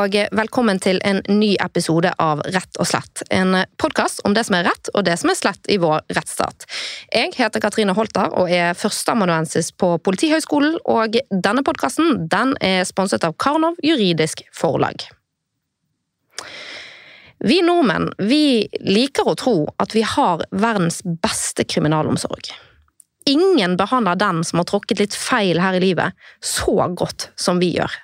og velkommen til en ny episode av Rett og slett. En podkast om det som er rett og det som er slett i vår rettsstat. Jeg heter Katrine Holter og er førsteamanuensis på Politihøgskolen, og denne podkasten den er sponset av Karnov juridisk forlag. Vi nordmenn vi liker å tro at vi har verdens beste kriminalomsorg. Ingen behandler den som har tråkket litt feil her i livet, så godt som vi gjør.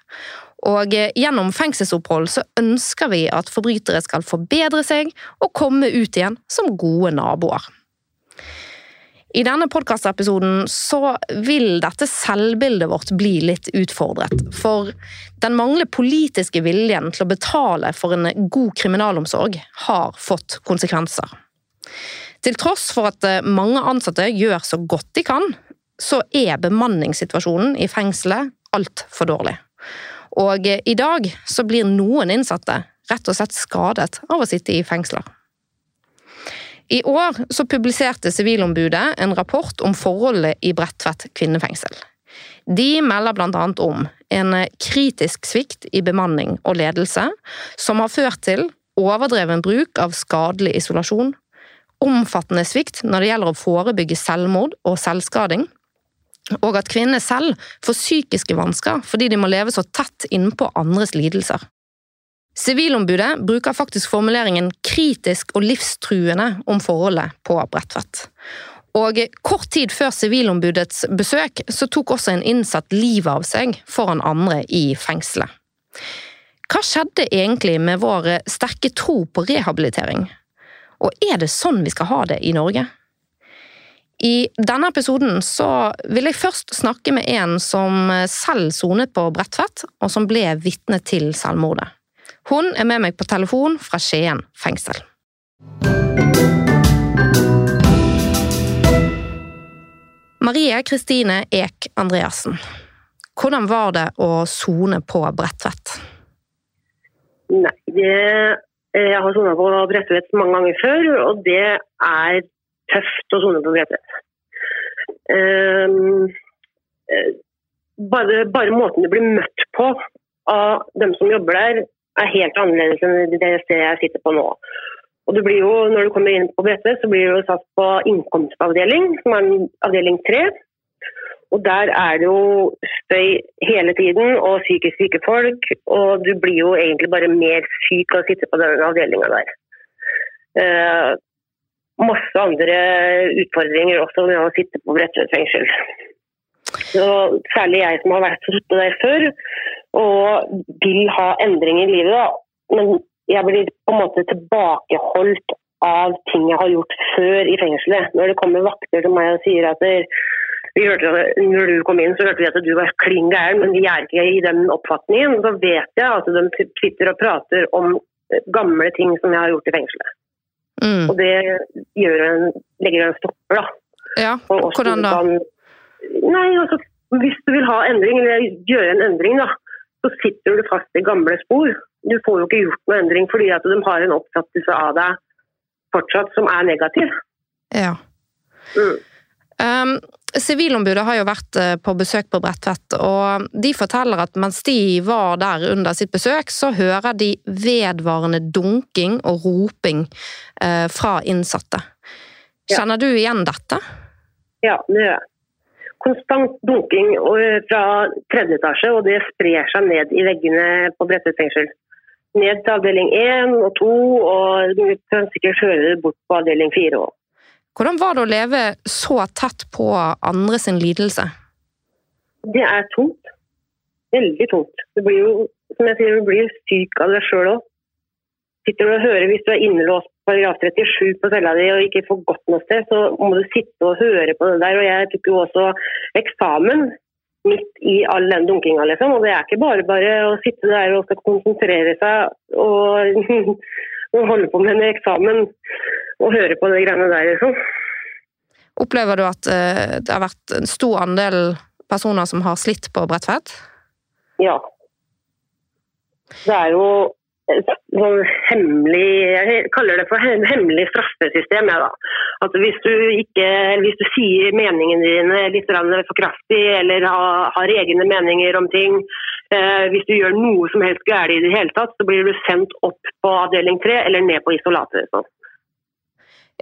Og eh, gjennom fengselsopphold så ønsker vi at forbrytere skal forbedre seg og komme ut igjen som gode naboer. I denne podkastepisoden så vil dette selvbildet vårt bli litt utfordret. For den manglende politiske viljen til å betale for en god kriminalomsorg har fått konsekvenser. Til tross for at eh, mange ansatte gjør så godt de kan, så er bemanningssituasjonen i fengselet altfor dårlig. Og i dag så blir noen innsatte rett og slett skadet av å sitte i fengsler. I år så publiserte Sivilombudet en rapport om forholdet i Bredtvet kvinnefengsel. De melder bl.a. om en kritisk svikt i bemanning og ledelse, som har ført til overdreven bruk av skadelig isolasjon, omfattende svikt når det gjelder å forebygge selvmord og selvskading, og at kvinner selv får psykiske vansker fordi de må leve så tett innpå andres lidelser. Sivilombudet bruker faktisk formuleringen kritisk og livstruende om forholdet på Bredtvet. Og kort tid før Sivilombudets besøk så tok også en innsatt livet av seg foran andre i fengselet. Hva skjedde egentlig med vår sterke tro på rehabilitering? Og er det sånn vi skal ha det i Norge? I denne episoden så vil jeg først snakke med en som selv sonet på Bredtvet, og som ble vitne til selvmordet. Hun er med meg på telefon fra Skien fengsel. Marie Kristine Ek Andreassen. Hvordan var det å sone på Bredtvet? Nei, det, Jeg har sona på Bredtvet mange ganger før, og det er tøft å sånne på Bredtvet. Um, bare, bare, måten du blir møtt på av dem som jobber der, er helt annerledes enn det stedet jeg sitter på nå. Og du blir jo, Når du kommer inn på Bredtvet, så blir du satt på innkomstavdeling, som er avdeling tre. Og Der er det jo støy hele tiden og psykisk syke folk. Og du blir jo egentlig bare mer syk av å sitte på den avdelinga der. Masse andre utfordringer også med å sitte på Bredtvet fengsel. Så særlig jeg som har vært der før og vil ha endring i livet. Da. Men jeg blir på en måte tilbakeholdt av ting jeg har gjort før i fengselet. Når det kommer vakter til meg og sier at vi hørte, når du kom inn, så hørte vi at du var klin gæren, men vi er ikke i den oppfatningen. Da vet jeg at de sitter og prater om gamle ting som jeg har gjort i fengselet. Mm. Og det en, legger en stopper, da. Ja, Hvordan da? Kan, nei, altså, Hvis du vil ha endring, eller gjøre en endring, da, så sitter du fast i gamle spor. Du får jo ikke gjort noe endring fordi at de har en oppfattelse av deg fortsatt som er negativ. Ja. Mm. Um, Sivilombudet har jo vært eh, på besøk på Bredtvet, og de forteller at mens de var der under sitt besøk, så hører de vedvarende dunking og roping uh, fra innsatte. Kjenner du igjen dette? Ja, det gjør jeg. Konstant dunking fra tredje etasje, og det sprer seg ned i veggene på Bredtvet fengsel. Ned til avdeling én og to, og du kan sikkert høre det bort på avdeling fire òg. Hvordan var det å leve så tett på andre sin lidelse? Det er tungt. Veldig tungt. Du blir jo, som jeg sier, du blir syk av deg sjøl òg. Sitter du og hører Hvis du er innelåst paragraf 37 på cella di og ikke får gått noe sted, så må du sitte og høre på det der. Og jeg tok jo også eksamen midt i all den dunkinga, liksom. Og det er ikke bare bare å sitte der og skal konsentrere seg og, holde på med en eksamen og høre på de greiene der, liksom. Opplever du at uh, det har vært en stor andel personer som har slitt på Bredtvet? Ja. Det er jo sånn hemmelig Jeg kaller det for hem- hemmelig straffesystem. Ja, da. At hvis du, ikke, hvis du sier meningene dine litt for kraftig, eller har, har egne meninger om ting eh, Hvis du gjør noe som helst galt i det hele tatt, så blir du sendt opp på avdeling 3 eller ned på isolatet. Sånn.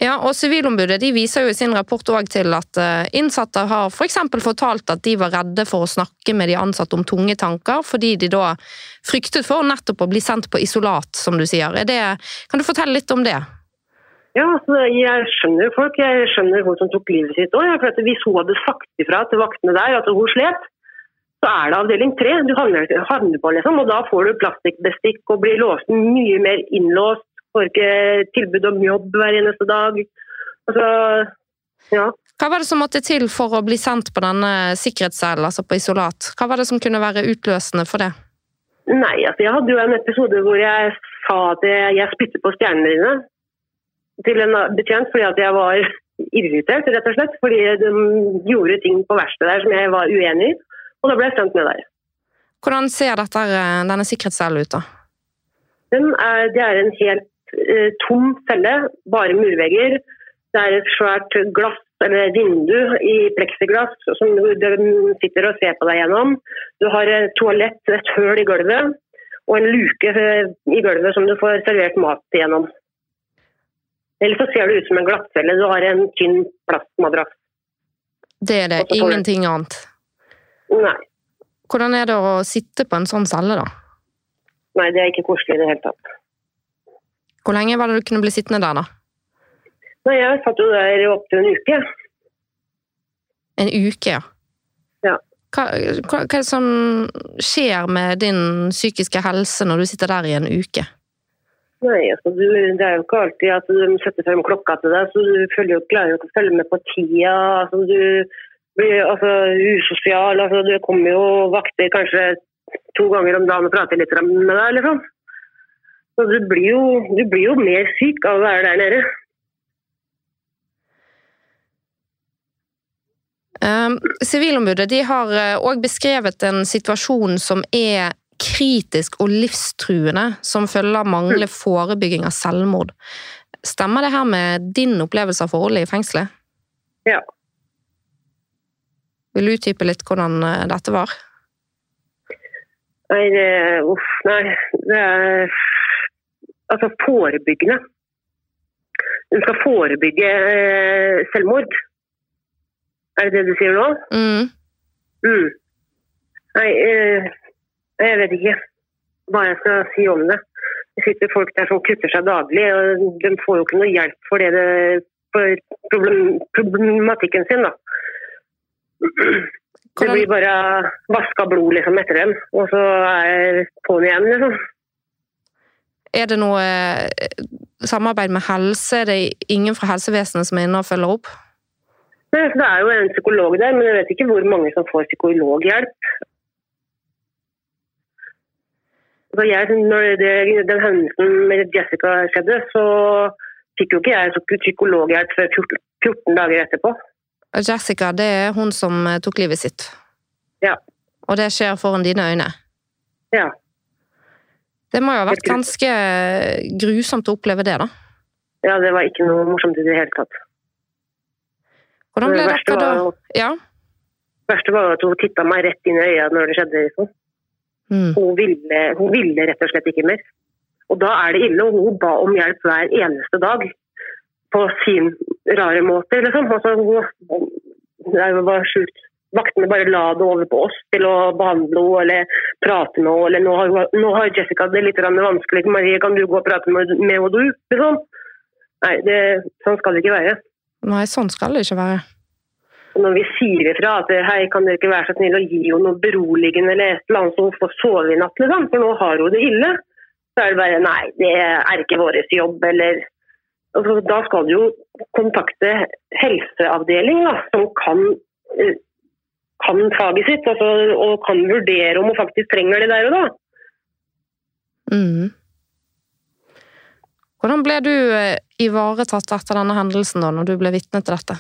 Ja, og Sivilombudet de viser jo i sin rapport også til at eh, innsatte har f.eks. For fortalt at de var redde for å snakke med de ansatte om tunge tanker, fordi de da fryktet for nettopp å bli sendt på isolat, som du sier. Er det, kan du fortelle litt om det? Ja, altså, jeg skjønner folk. Jeg skjønner hun som tok livet sitt òg. Hvis hun hadde sagt ifra til vaktene der at hun slet, så er det avdeling tre du havner, havner på, liksom. Og da får du plastikkbestikk og blir låst mye mer innlåst. Får ikke tilbud om jobb hver eneste dag. Altså, ja. Hva var det som måtte til for å bli sendt på denne sikkerhetscellen, altså på isolat? Hva var det som kunne være utløsende for det? Nei, altså jeg hadde jo en episode hvor jeg sa at jeg, jeg spyttet på stjernene dine til en betjent fordi at jeg var irritert, rett og slett. Fordi de gjorde ting på verkstedet der som jeg var uenig i. Og da ble jeg sendt med der. Hvordan ser dette, eh, denne sikkerhetscellen ut, da? Den er, det er en helt eh, tom celle, bare murvegger. Det er et svært glass eller vindu i pleksiglass som du sitter og ser på deg gjennom. Du har et toalett, et høl i gulvet, og en luke eh, i gulvet som du får servert mat gjennom. Eller så ser det ut som en glattcelle. Du har en tynn plastmadrass. Det er det, ingenting annet. Nei. Hvordan er det å sitte på en sånn celle, da? Nei, det er ikke koselig i det hele tatt. Hvor lenge var det du kunne bli sittende der, da? Nei, jeg satt jo der i opptil en uke. En uke, ja. Ja. Hva, hva, hva er det som skjer med din psykiske helse når du sitter der i en uke? Nei, altså, du, Det er jo ikke alltid at de setter frem klokka til deg, så du følger jo, klarer jo ikke å følge med på tida. altså Du blir altså, usosial. altså Det kommer jo vakter kanskje to ganger om dagen og prater litt med deg. liksom. Så du blir, jo, du blir jo mer syk av å være der nede. Um, Sivilombudet de har òg beskrevet en situasjon som er kritisk og livstruende, som følge av manglende forebygging av selvmord. Stemmer det her med din opplevelse av forholdet i fengselet? Ja. Vil du utdype litt hvordan eh, dette var? Nei, det, uff, nei. Det er altså forebyggende. Hun skal forebygge eh, selvmord. Er det det du sier nå? Mm. Mm. Nei, eh, jeg vet ikke hva jeg skal si om det. Det sitter folk der som kutter seg daglig, og de får jo ikke noe hjelp for, det, det, for problem, problematikken sin. da. Det blir bare vaska blod liksom etter dem, og så er på'n igjen, liksom. Er det noe eh, samarbeid med helse? Er det ingen fra helsevesenet som er inne og følger opp? Nei, så Det er jo en psykolog der, men jeg vet ikke hvor mange som får psykologhjelp. Så jeg, når det, den hendelsen med Jessica skjedde, så fikk jo ikke jeg psykologhjelp før 14, 14 dager etterpå. Jessica, det er hun som eh, tok livet sitt. Ja. Og det skjer foran dine øyne. Ja. Det må jo ha vært ganske grusomt å oppleve det, da. ja, det var ikke noe morsomt i det hele tatt. Hvordan ble det dette da? var, Ja. verste var at hun titta meg rett inn i øya når det skjedde. Liksom. Mm. Hun, ville, hun ville rett og slett ikke mer. Og da er det ille. og Hun ba om hjelp hver eneste dag. På sin rare måte, liksom. Altså, hun, det var sjukt. Vaktene bare la det over på oss til å behandle henne eller prate med henne. Eller nå har, nå har Jessica det litt vanskelig. Marie, kan du gå og prate med, med henne, du? Liksom. Nei, det, sånn skal det ikke være. Nei, sånn skal det ikke være. Når vi sier ifra at hei, kan dere ikke være så snill å gi henne noe beroligende eller et eller annet så hun får sove i natt, liksom, for nå har hun det ille, så er det bare nei, det er ikke vår jobb, eller altså, Da skal du jo kontakte helseavdeling, da, som kan, eh, kan faget sitt altså, og kan vurdere om hun faktisk trenger det der og da. Mm. Hvordan ble du eh, ivaretatt etter denne hendelsen, da, når du ble vitne til dette?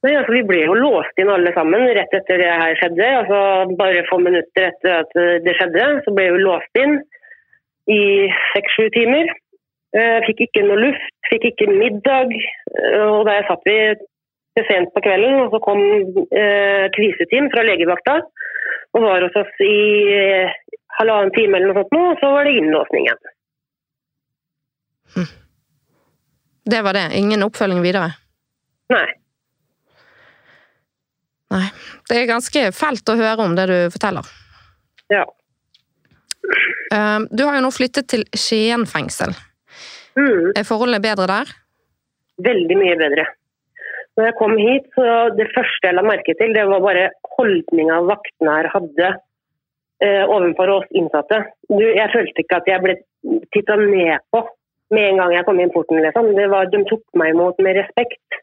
Nei, altså, vi ble jo låst inn alle sammen rett etter det her skjedde. Altså, bare få minutter etter at eh, det skjedde, så ble vi låst inn i seks-sju timer. Eh, fikk ikke noe luft, fikk ikke middag. Og der satt vi til sent på kvelden, og så kom eh, kriseteam fra legevakta og var hos oss i eh, halvannen time eller noe sånt, nå, og så var det innlåsning igjen. Hm. Det var det? Ingen oppfølging videre? Nei. Nei. Det er ganske fælt å høre om det du forteller. Ja. Ehm, du har jo nå flyttet til Skien fengsel. Mm. Er forholdene bedre der? Veldig mye bedre. Når jeg kom hit, så det første jeg la merke til, det var bare holdninga vaktene her hadde eh, overfor oss innsatte. Du, jeg følte ikke at jeg ble titta ned på med en gang jeg kom inn porten. Liksom. Var, de tok meg imot med respekt.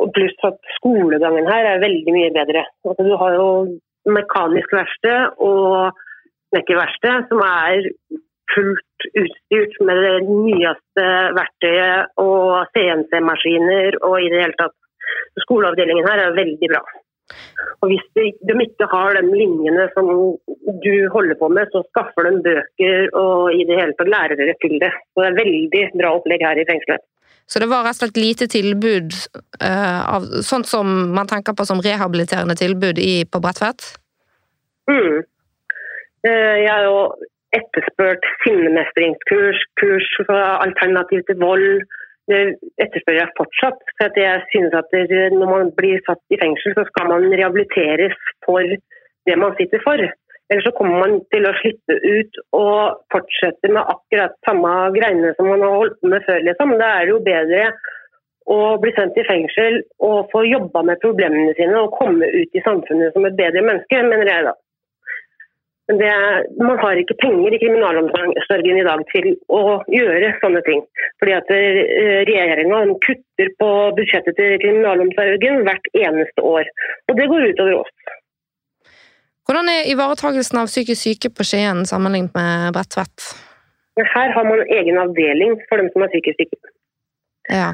Og pluss at skolegangen her er veldig mye bedre. Altså, du har jo mekanisk verksted og snekkerverksted som er fullt utstyrt med det nyeste verktøyet og CNC-maskiner og i det hele tatt. Skoleavdelingen her er veldig bra. Og Hvis de, de, ikke har de linjene som du holder på med, så skaffer de bøker og i det hele tatt lærere til det. Så det er veldig bra opplegg her i fengselet. Så det var rett og slett lite tilbud uh, av sånt som man tenker på som rehabiliterende tilbud i, på Bredtvet? Mm. Uh, jeg er jo etterspurt sinnemestringskurs, kurs for alternativ til vold. Det etterspør jeg fortsatt. For jeg synes at Når man blir satt i fengsel, så skal man rehabiliteres for det man sitter for. Ellers så kommer man til å slippe ut og fortsette med akkurat samme greiene som man har holdt med før. Liksom. Da er det jo bedre å bli sendt i fengsel og få jobba med problemene sine og komme ut i samfunnet som et bedre menneske, mener jeg da. Men det, man har ikke penger i kriminalomsorgen i dag til å gjøre sånne ting. Fordi at eh, regjeringa kutter på budsjettet til kriminalomsorgen hvert eneste år. Og det går utover oss. Hvordan er ivaretakelsen av psykisk syke på Skien sammenlignet med Bredtvet? Her har man en egen avdeling for dem som er psykisk syke. Ja.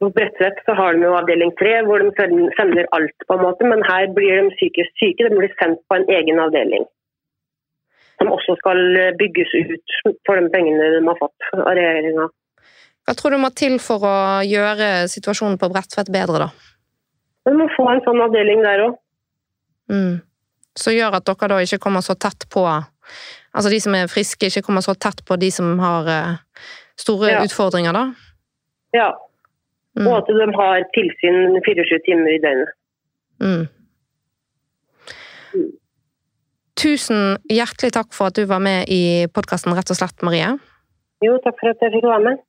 På Bredtvet så har de jo avdeling tre, hvor de sender alt, på en måte, men her blir de psykisk syke. De blir sendt på en egen avdeling. Som også skal bygges ut for de pengene de har fått av regjeringa. Hva tror du må til for å gjøre situasjonen på Bredtvet bedre, da? Vi må få en sånn avdeling der òg. Mm som gjør at dere da ikke kommer så tett på Altså de som er friske, ikke kommer så tett på de som har uh, store ja. utfordringer, da? Ja. Mm. Og at de har tilsyn 24 timer i døgnet. Mm. Tusen hjertelig takk for at du var med i podkasten, rett og slett, Marie. Jo, takk for at jeg fikk være med.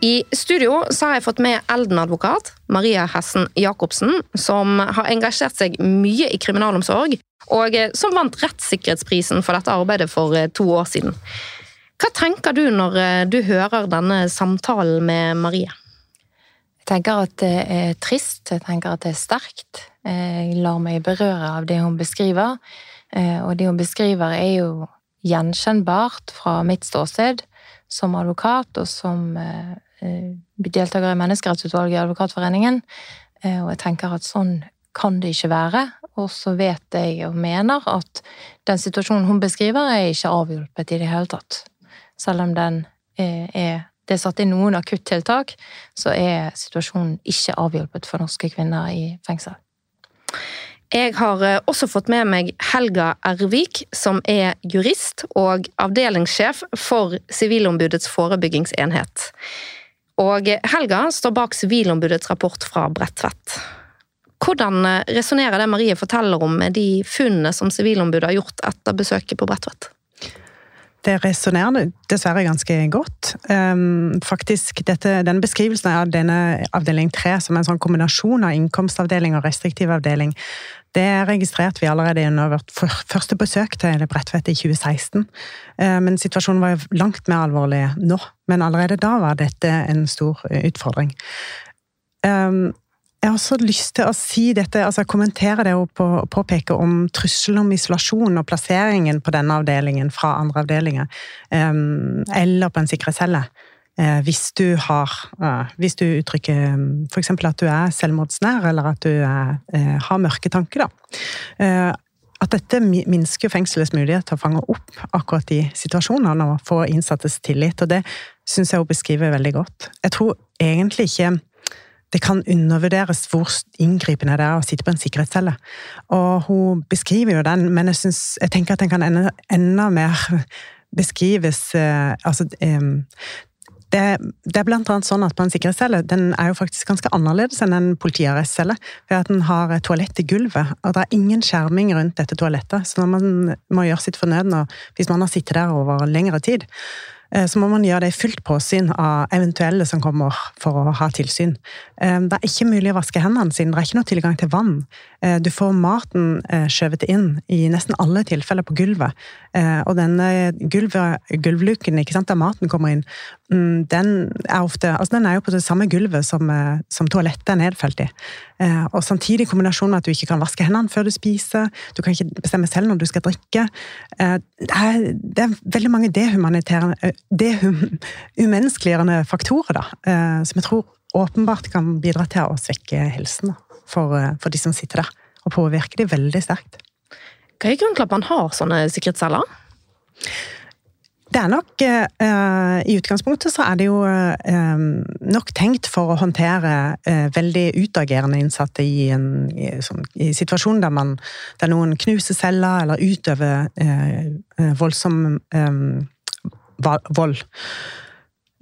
I studio har jeg fått med Elden-advokat Maria Hessen Jacobsen, som har engasjert seg mye i kriminalomsorg, og eh, som vant rettssikkerhetsprisen for dette arbeidet for eh, to år siden. Hva tenker du når eh, du hører denne samtalen med Marie? Tenker at det er trist, jeg tenker at det er sterkt. Jeg lar meg berøre av det hun beskriver, og det hun beskriver er jo gjenkjennbart fra mitt ståsted som advokat og som Eh, deltaker i Menneskerettsutvalget i Advokatforeningen. Eh, og jeg tenker at sånn kan det ikke være. Og så vet jeg og mener at den situasjonen hun beskriver, er ikke avhjulpet i det hele tatt. Selv om den eh, er det er satt inn noen akuttiltak, så er situasjonen ikke avhjulpet for norske kvinner i fengsel. Jeg har også fått med meg Helga Ervik, som er jurist og avdelingssjef for Sivilombudets forebyggingsenhet. Og Helga står bak Sivilombudets rapport fra Bredtvet. Hvordan eh, resonnerer det Marie forteller om med de funnene som Sivilombudet har gjort etter besøket på Bredtvet? Det resonnerer dessverre ganske godt. Faktisk, dette, denne Beskrivelsen av denne avdeling tre som en sånn kombinasjon av innkomstavdeling og restriktiv avdeling, det registrerte vi allerede under vårt første besøk til Bredtvet i 2016. Eh, men situasjonen var jo langt mer alvorlig nå. Men allerede da var dette en stor utfordring. Ehm, jeg har også lyst til å si dette, altså kommentere det og påpeke om trusselen om isolasjon og plasseringen på denne avdelingen fra andre avdelinger, ehm, eller på en sikkerhetscelle. Eh, hvis du har Hvis du uttrykker f.eks. at du er selvmordsnær, eller at du er, har mørke tanker, da. at dette minsker fengselets mulighet til å fange opp akkurat de situasjonene og få innsattes tillit. Og det syns jeg hun beskriver veldig godt. Jeg tror egentlig ikke det kan undervurderes hvor inngripende det er å sitte på en sikkerhetscelle. Og hun beskriver jo den, men jeg, synes, jeg tenker at den kan enda, enda mer beskrives eh, altså, eh, det, det, er blant annet sånn at på en sikkerhetscelle den er jo faktisk ganske annerledes enn en politiarrestcelle. Ved at den har toalett i gulvet, og det er ingen skjerming rundt dette toalettet. Så når man må gjøre sitt fornødne, hvis man har sittet der over lengre tid, så må man gjøre det i fullt påsyn av eventuelle som kommer for å ha tilsyn. Eh, det er ikke mulig å vaske hendene sine, det er ikke noe tilgang til vann. Eh, du får maten skjøvet inn i nesten alle tilfeller på gulvet. Og denne gulvluken der maten kommer inn, den er ofte altså den er jo på det samme gulvet som, som toalettet er nedfelt i. Og samtidig i kombinasjon med at du ikke kan vaske hendene før du spiser, du kan ikke bestemme selv når du skal drikke. Det er, det er veldig mange dehumanitære det er umenneskeliggjørende faktorer, da, eh, som jeg tror åpenbart kan bidra til å svekke helsen for, eh, for de som sitter der, og påvirke de veldig sterkt. Hva er grunnen til at man har sånne sikkerhetsceller? Det er nok eh, I utgangspunktet så er det jo eh, nok tenkt for å håndtere eh, veldig utagerende innsatte i en i, sånn, i situasjon der, man, der noen knuser celler eller utøver voldsom um, vold.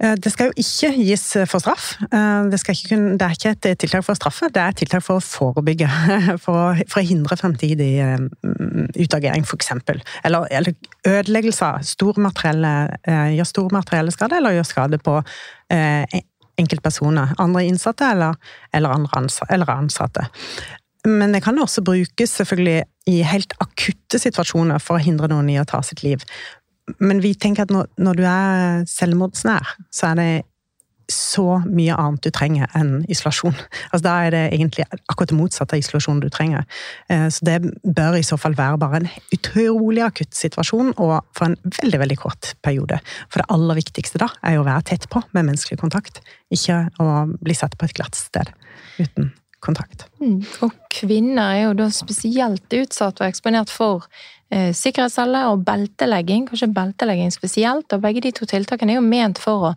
Eh, det skal jo ikke gis for straff. Eh, det, kunne, det, er ikke et tiltak for å straffe, det er et tiltak for å forebygge. For å, for å hindre fremtidig eh, utagering, f.eks. Eller, eller ødeleggelser. stor gjør stor materielle skade, eller gjør skade på enkeltpersoner. Andre innsatte eller, eller, andre ansatte, eller ansatte. Men det kan også brukes selvfølgelig i helt akutte situasjoner for å hindre noen i å ta sitt liv men vi tenker at når, når, du er selvmordsnær, så er det så mye annet du trenger enn isolasjon. Altså, da er det egentlig akkurat det motsatte av isolasjon du trenger. Eh, så det bør i så fall være bare en utrolig akutt situasjon, og for en veldig veldig kort periode. For det aller viktigste da er jo å være tett på med menneskelig kontakt, ikke å bli satt på et glatt sted uten kontakt. Mm. Og kvinner er jo da spesielt utsatt og eksponert for eh, sikkerhetsceller og beltelegging, kanskje beltelegging spesielt. Og begge de to tiltakene er jo ment for å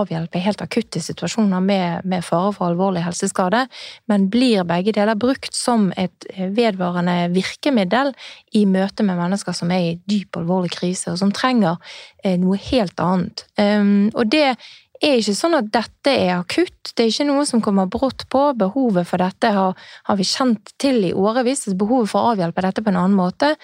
avhjelpe helt akutte situasjoner med, med fare for alvorlig helseskade, men blir begge deler brukt som et eh, vedvarende virkemiddel i møte med mennesker som er i dyp alvorlig krise, og som trenger eh, noe helt annet. Um, og det er ikke sånn at dette er akutt. Det er ikke noe som kommer brått på. Behovet for dette har, har vi kjent til i årevis. Behovet for å avhjelpe dette på en annen måte.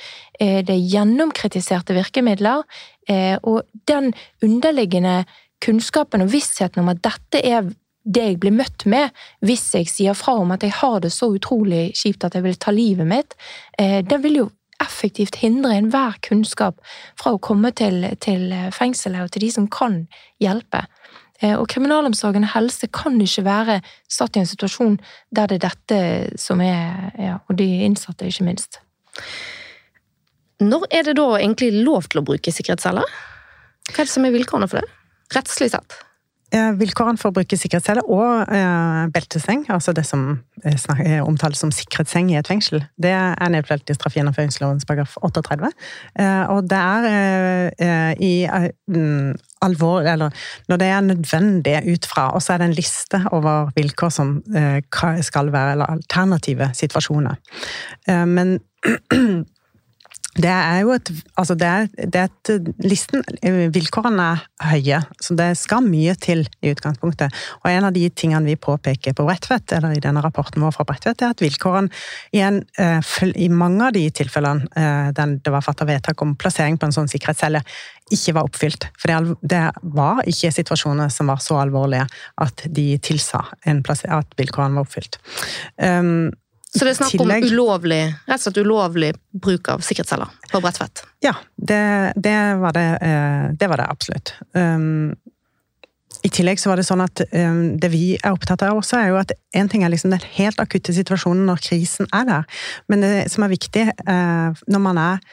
Eh, det er gjennomkritiserte virkemidler. Eh, og den underliggende kunnskapen og vissheten om at dette er det jeg blir møtt med hvis jeg sier fra om at jeg har det så utrolig kjipt at jeg vil ta livet mitt, det den vil jo effektivt hindre enhver kunnskap fra å komme til, til fengselet og til de som kan hjelpe. Eh, og kriminalomsorgen og helse kan ikke være satt i en situasjon der det er dette som er ja, Og de innsatte, ikke minst. Når er det da egentlig lov til å bruke sikkerhetsceller? Hva er det som er vilkårene for det? Rettslig sett? Vilkårene for å bruke sikkerhetscelle og eh, belteseng, altså det som er omtales som sikkerhetsseng i et fengsel, det er nedfelt i straffegjennomføringsloven paragraf 38. Eh, og det er eh, i mm, alvor, eller når det er nødvendig ut fra, og så er det en liste over vilkår som eh, skal være, eller alternative situasjoner. Eh, men Det er jo et Altså, det er, det er et Listen Vilkårene er høye, så det skal mye til i utgangspunktet. Og en av de tingene vi påpeker på Bredtvet, eller i denne rapporten vår fra Bredtvet, er at vilkårene igjen, eh, i mange av de tilfellene eh, der det var fatta vedtak om plassering på en sånn sikkerhetscelle, ikke var oppfylt. For det var ikke situasjoner som var så alvorlige at de tilsa at vilkårene var oppfylt. Um, så det er snakk om ulovlig, rett og slett ulovlig bruk av sikkerhetsceller på Bredtvet? Ja, det, det, var det, eh, det, var det, absolutt. Um, I tillegg så var det sånn at um, det vi er opptatt av også, er jo at én ting er liksom den helt akutte situasjonen når krisen er der, men det som er viktig uh, når man er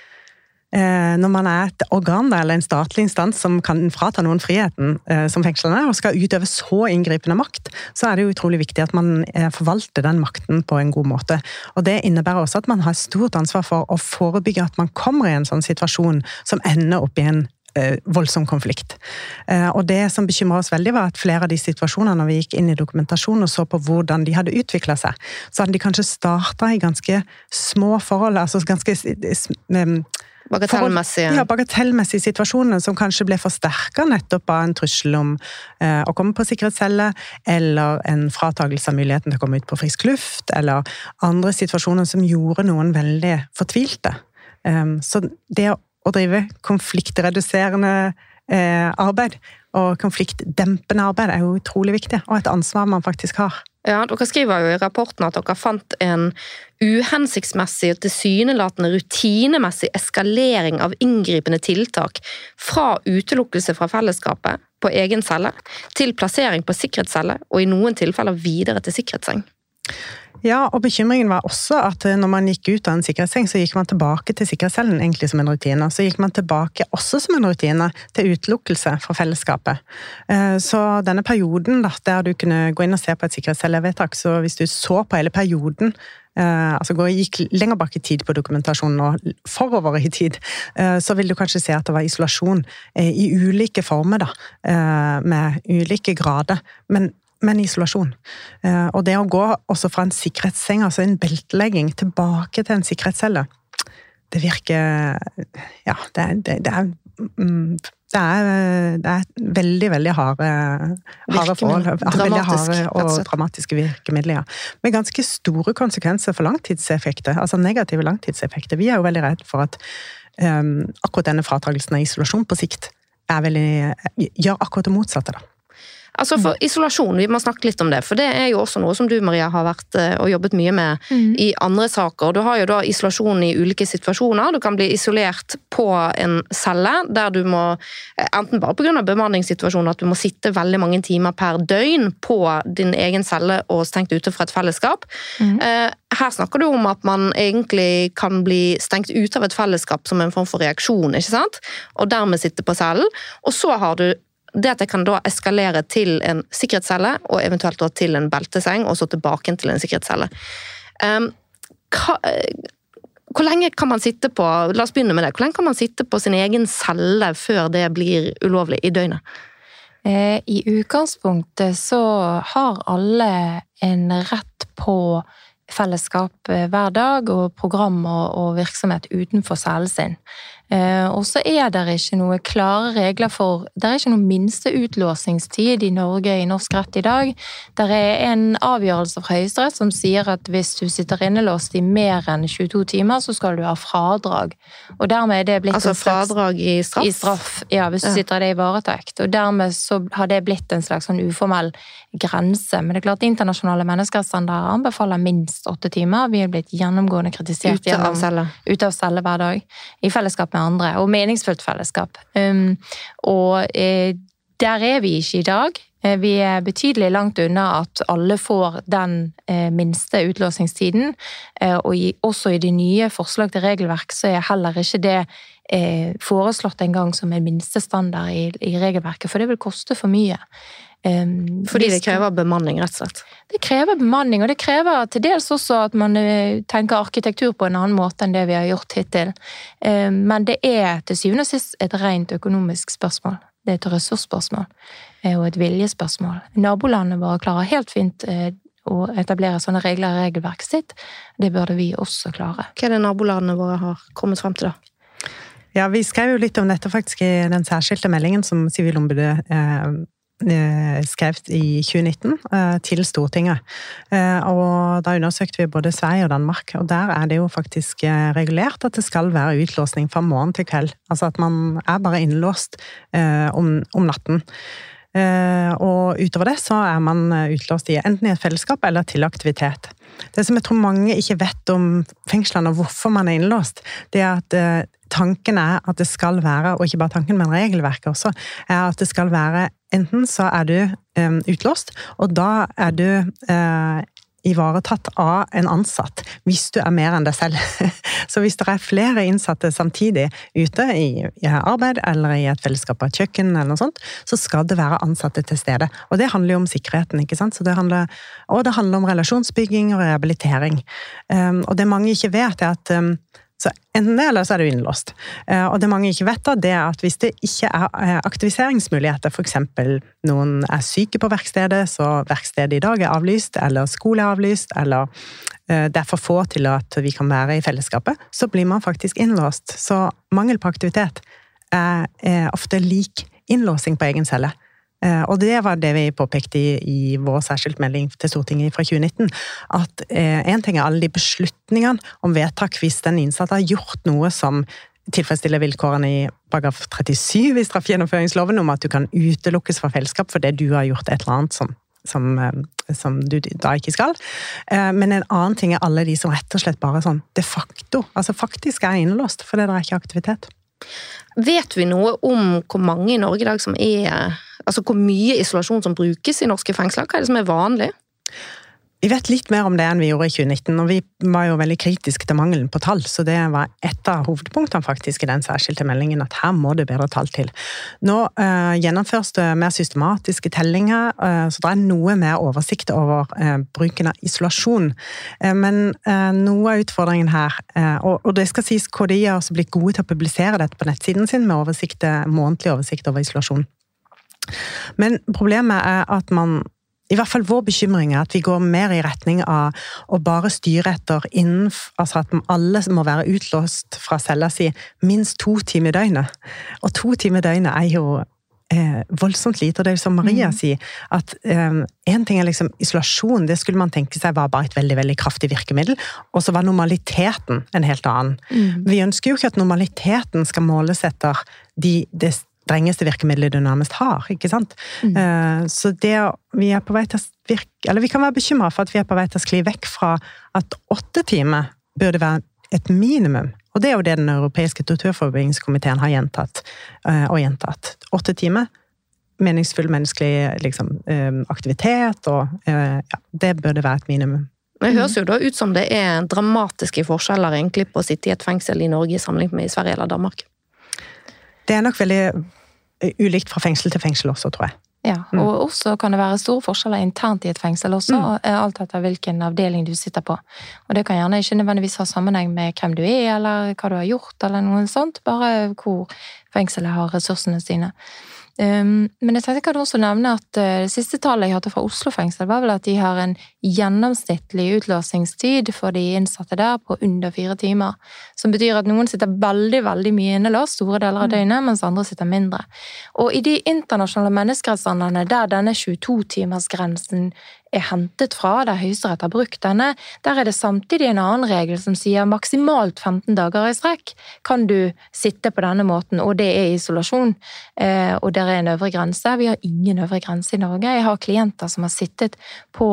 når man er et organ eller en statlig instans som kan frata noen friheten, eh, som fengslene, og skal utøve så inngripende makt, så er det jo utrolig viktig at man eh, forvalter den makten på en god måte. Og Det innebærer også at man har stort ansvar for å forebygge at man kommer i en sånn situasjon som ender opp i en Eh, voldsom konflikt. Eh, og det som bekymra oss veldig, var at flere av de situasjonene når vi gikk inn i dokumentasjonen og så på hvordan de hadde utvikla seg, så hadde de kanskje starta i ganske små forhold, altså ganske Bagatellmessige. Ja, bagatellmessige situasjoner som kanskje ble forsterka nettopp av en trussel om eh, å komme på sikkerhetscelle, eller en fratagelse av muligheten til å komme ut på frisk luft, eller andre situasjoner som gjorde noen veldig fortvilte. Um, så det å drive konfliktreduserende eh, arbeid og konfliktdempende arbeid er jo utrolig viktig, og et ansvar man faktisk har. Ja, Dere skriver jo i rapporten at dere fant en uhensiktsmessig og tilsynelatende rutinemessig eskalering av inngripende tiltak fra utelukkelse fra fellesskapet på egen celle til plassering på sikkerhetscelle, og i noen tilfeller videre til sikkerhetsseng. Ja, og bekymringen var også at eh, når man gikk ut av en sikkerhetsseng, så gikk man tilbake til sikkerhetscellen egentlig som en rutine. Så gikk man tilbake også som en rutine til utelukkelse fra fellesskapet. Eh, så denne perioden da, der du kunne gå inn og se på et sikkerhetscellevedtak, så hvis du så på hele perioden Uh, altså gikk lenger bak i tid på dokumentasjonen og forover i tid, så vil du kanskje se at det var isolasjon i ulike former, da. Med ulike grader. Men men isolasjon. Eh, og det å gå også fra en sikkerhetsseng, altså en beltelegging, tilbake til en sikkerhetscelle, det virker Ja, det, det, det er mm, det er, det er, veldig, veldig harde, harde forhold. Veldig harde og dramatiske virkemidler. Ja. Med ganske store konsekvenser for langtidseffekter. Altså negative langtidseffekter. Vi er jo veldig redd for at um, akkurat denne fratagelsen av isolasjon på sikt veldig, gjør akkurat det motsatte. da. Altså for Isolasjon, vi må snakke litt om det. For det er jo også noe som du Maria, har vært eh, og jobbet mye med mm. i andre saker. Du har jo da isolasjon i ulike situasjoner. Du kan bli isolert på en celle der du må, eh, enten bare pga. bemanningssituasjonen, at du må sitte veldig mange timer per døgn på din egen celle og stengt ute fra et fellesskap. Mm. Her snakker du om at man egentlig kan bli stengt ute av et fellesskap som en form for reaksjon, ikke sant? og dermed sitte på cellen. Og så har du det at jeg kan da eskalere til en sikkerhetscelle, og eventuelt da til en belteseng, og så tilbake til en sikkerhetscelle. Um, hva, hvor lenge kan man sitte på la oss begynne med det, hvor lenge kan man sitte på sin egen celle før det blir ulovlig i døgnet? Eh, I utgangspunktet så har alle en rett på fellesskap eh, hver dag, og program og virksomhet utenfor cellen sin. Eh, og så er det ikke noe klare regler for Det er ikke noen minste utlåsingstid i Norge i norsk rett i dag. Det er en avgjørelse fra Høyesterett som sier at hvis du sitter innelåst i mer enn 22 timer, så skal du ha fradrag. Og dermed er det blitt Altså fradrag i straff? I straff, ja, hvis du ja. sitter i det i varetekt. Og dermed så har det blitt en slags sånn uformell grense. Men det er klart internasjonale menneskerettsstandarder anbefaler minst åtte timer. Vi er blitt gjennomgående kritisert ute av celle. Ute av celle hver dag. I fellesskap med andre, og meningsfullt fellesskap. Um, og eh, der er vi ikke i dag. Eh, vi er betydelig langt unna at alle får den eh, minste utlåsingstiden. Eh, og også i de nye forslag til regelverk så er heller ikke det foreslått engang som en minstestandard i regelverket, for det vil koste for mye. Um, Fordi det krever bemanning, rett og slett? Det krever bemanning, og det krever til dels også at man uh, tenker arkitektur på en annen måte enn det vi har gjort hittil. Um, men det er til syvende og sist et rent økonomisk spørsmål. Det er et ressursspørsmål uh, og et viljespørsmål. Nabolandene våre klarer helt fint uh, å etablere sånne regler i regelverket sitt. Det burde vi også klare. Hva er det nabolandene våre har kommet frem til, da? Ja, Vi skrev jo litt om dette faktisk i den særskilte meldingen som Sivilombudet eh, Eh, skrevet i 2019 eh, til Stortinget. Eh, og da undersøkte vi både Sverige og Danmark, og der er det jo faktisk regulert at det skal være utlåsning fra morgen til kveld. Altså at man er bare innlåst om, om natten. Og utover det så er man utlåst i enten i et fellesskap eller til aktivitet. Det som jeg tror mange ikke vet om fengslene og hvorfor man er innlåst, det er at tanken er at det skal være, og ikke bare tanken, men regelverket også, er at det skal være Enten så er du um, utlåst, og da er du uh, ivaretatt av en ansatt hvis du er mer enn deg selv. Så hvis det er flere innsatte samtidig ute i, i arbeid eller i et fellesskap på et kjøkken, eller noe sånt, så skal det være ansatte til stede. Og det handler jo om sikkerheten. ikke sant? Det handler, og det handler om relasjonsbygging og rehabilitering. Um, og det mange ikke vet, er at um, så enten det, eller så er du innlåst. Eh, og det mange ikke vet, da, det er at hvis det ikke er eh, aktiviseringsmuligheter, f.eks. noen er syke på verkstedet, så verkstedet i dag er avlyst, eller skole er avlyst, eller eh, det er for få til at vi kan være i fellesskapet, så blir man faktisk innlåst. Så mangel på aktivitet er, ofte lik innlåsing på egen celle. Eh, og det var det vi påpekte i, i vår særskiltmelding til Stortinget fra 2019. At én eh, ting er alle de beslutningene om vedtak hvis den innsatte har gjort noe som tilfredsstiller vilkårene i paragraf 37 i straffegjennomføringsloven om at du kan utelukkes fra fellesskap fordi du har gjort et eller annet som, som, eh, som du da ikke skal. Men en annen ting er alle de som rett og slett bare sånn de facto, altså faktisk er innlåst fordi det er ikke aktivitet. Vet vi noe om hvor mange i Norge i dag som er Altså hvor mye isolasjon som brukes i norske fengsler? Hva er det som er vanlig? Vi vet litt mer om det enn vi gjorde i 2019, og vi var jo veldig kritiske til mangelen på tall. Så det var et av hovedpunktene faktisk i den særskilte meldingen, at her må det bedre tall til. Nå uh, gjennomføres det mer systematiske tellinger, uh, så det er noe mer oversikt over uh, bruken av isolasjon. men noe av utfordringen her, og, og, det skal sies KDI har også blitt gode til å publisere dette på nettsiden sin med oversikt, månedlig oversikt over isolasjon. Men problemet er at man i hvert fall vår bekymring er at vi går mer i retning av å bare styre etter innen Altså at alle må være utlåst fra cella si minst to timer i døgnet. Og to timer i døgnet er jo eh, voldsomt lite. Og det er som Maria mm. sier, at én eh, ting er liksom isolasjon, det skulle man tenke seg var bare et veldig veldig kraftig virkemiddel. Og så var normaliteten en helt annen. Mm. Vi ønsker jo ikke at normaliteten skal måles etter de, det strengeste virkemidlet du nærmest har. ikke sant? Mm. Uh, så det vi er på vei til å virke, eller vi kan være bekymra for at vi er på vei til å skli vekk fra at åtte timer burde være et minimum. Og det er jo det Den europeiske torturforebyggingskomiteen har gjentatt uh, og gjentatt. Åtte timer. Meningsfull menneskelig liksom, uh, aktivitet og ja, Det burde være et minimum. Det høres jo da ut som det er dramatiske forskjeller egentlig på å sitte i et fengsel i Norge sammenlignet med i Sverige eller Danmark. Det er nok veldig eh, ulikt fra fengsel til fengsel også, tror jeg. Ja, mm. og også kan det være store forskjeller internt i et fengsel også, mm. Alt etter hvilken avdeling du sitter på. Og det kan gjerne ikke nødvendigvis ha sammenheng med hvem du er, eller hva du har gjort, eller noe sånt, bare hvor fengselet har ressursene sine. Um, men jeg tenkte jeg kan også nevne at uh, det siste tallet jeg hadde fra Oslo fengsel, var vel at de har en gjennomsnittlig utlåsingstid for de innsatte der på under fire timer. Som betyr at noen sitter veldig veldig mye innelåst store deler av mm. døgnet, mens andre sitter mindre. Og i de internasjonale menneskerettsstandardene der denne 22-timersgrensen er hentet fra, der Høyesterett har brukt denne, der er det samtidig en annen regel som sier maksimalt 15 dager i strekk kan du sitte på denne måten, og det er isolasjon. Eh, og det er en øvre grense. Vi har ingen øvre grense i Norge. Jeg har klienter som har sittet på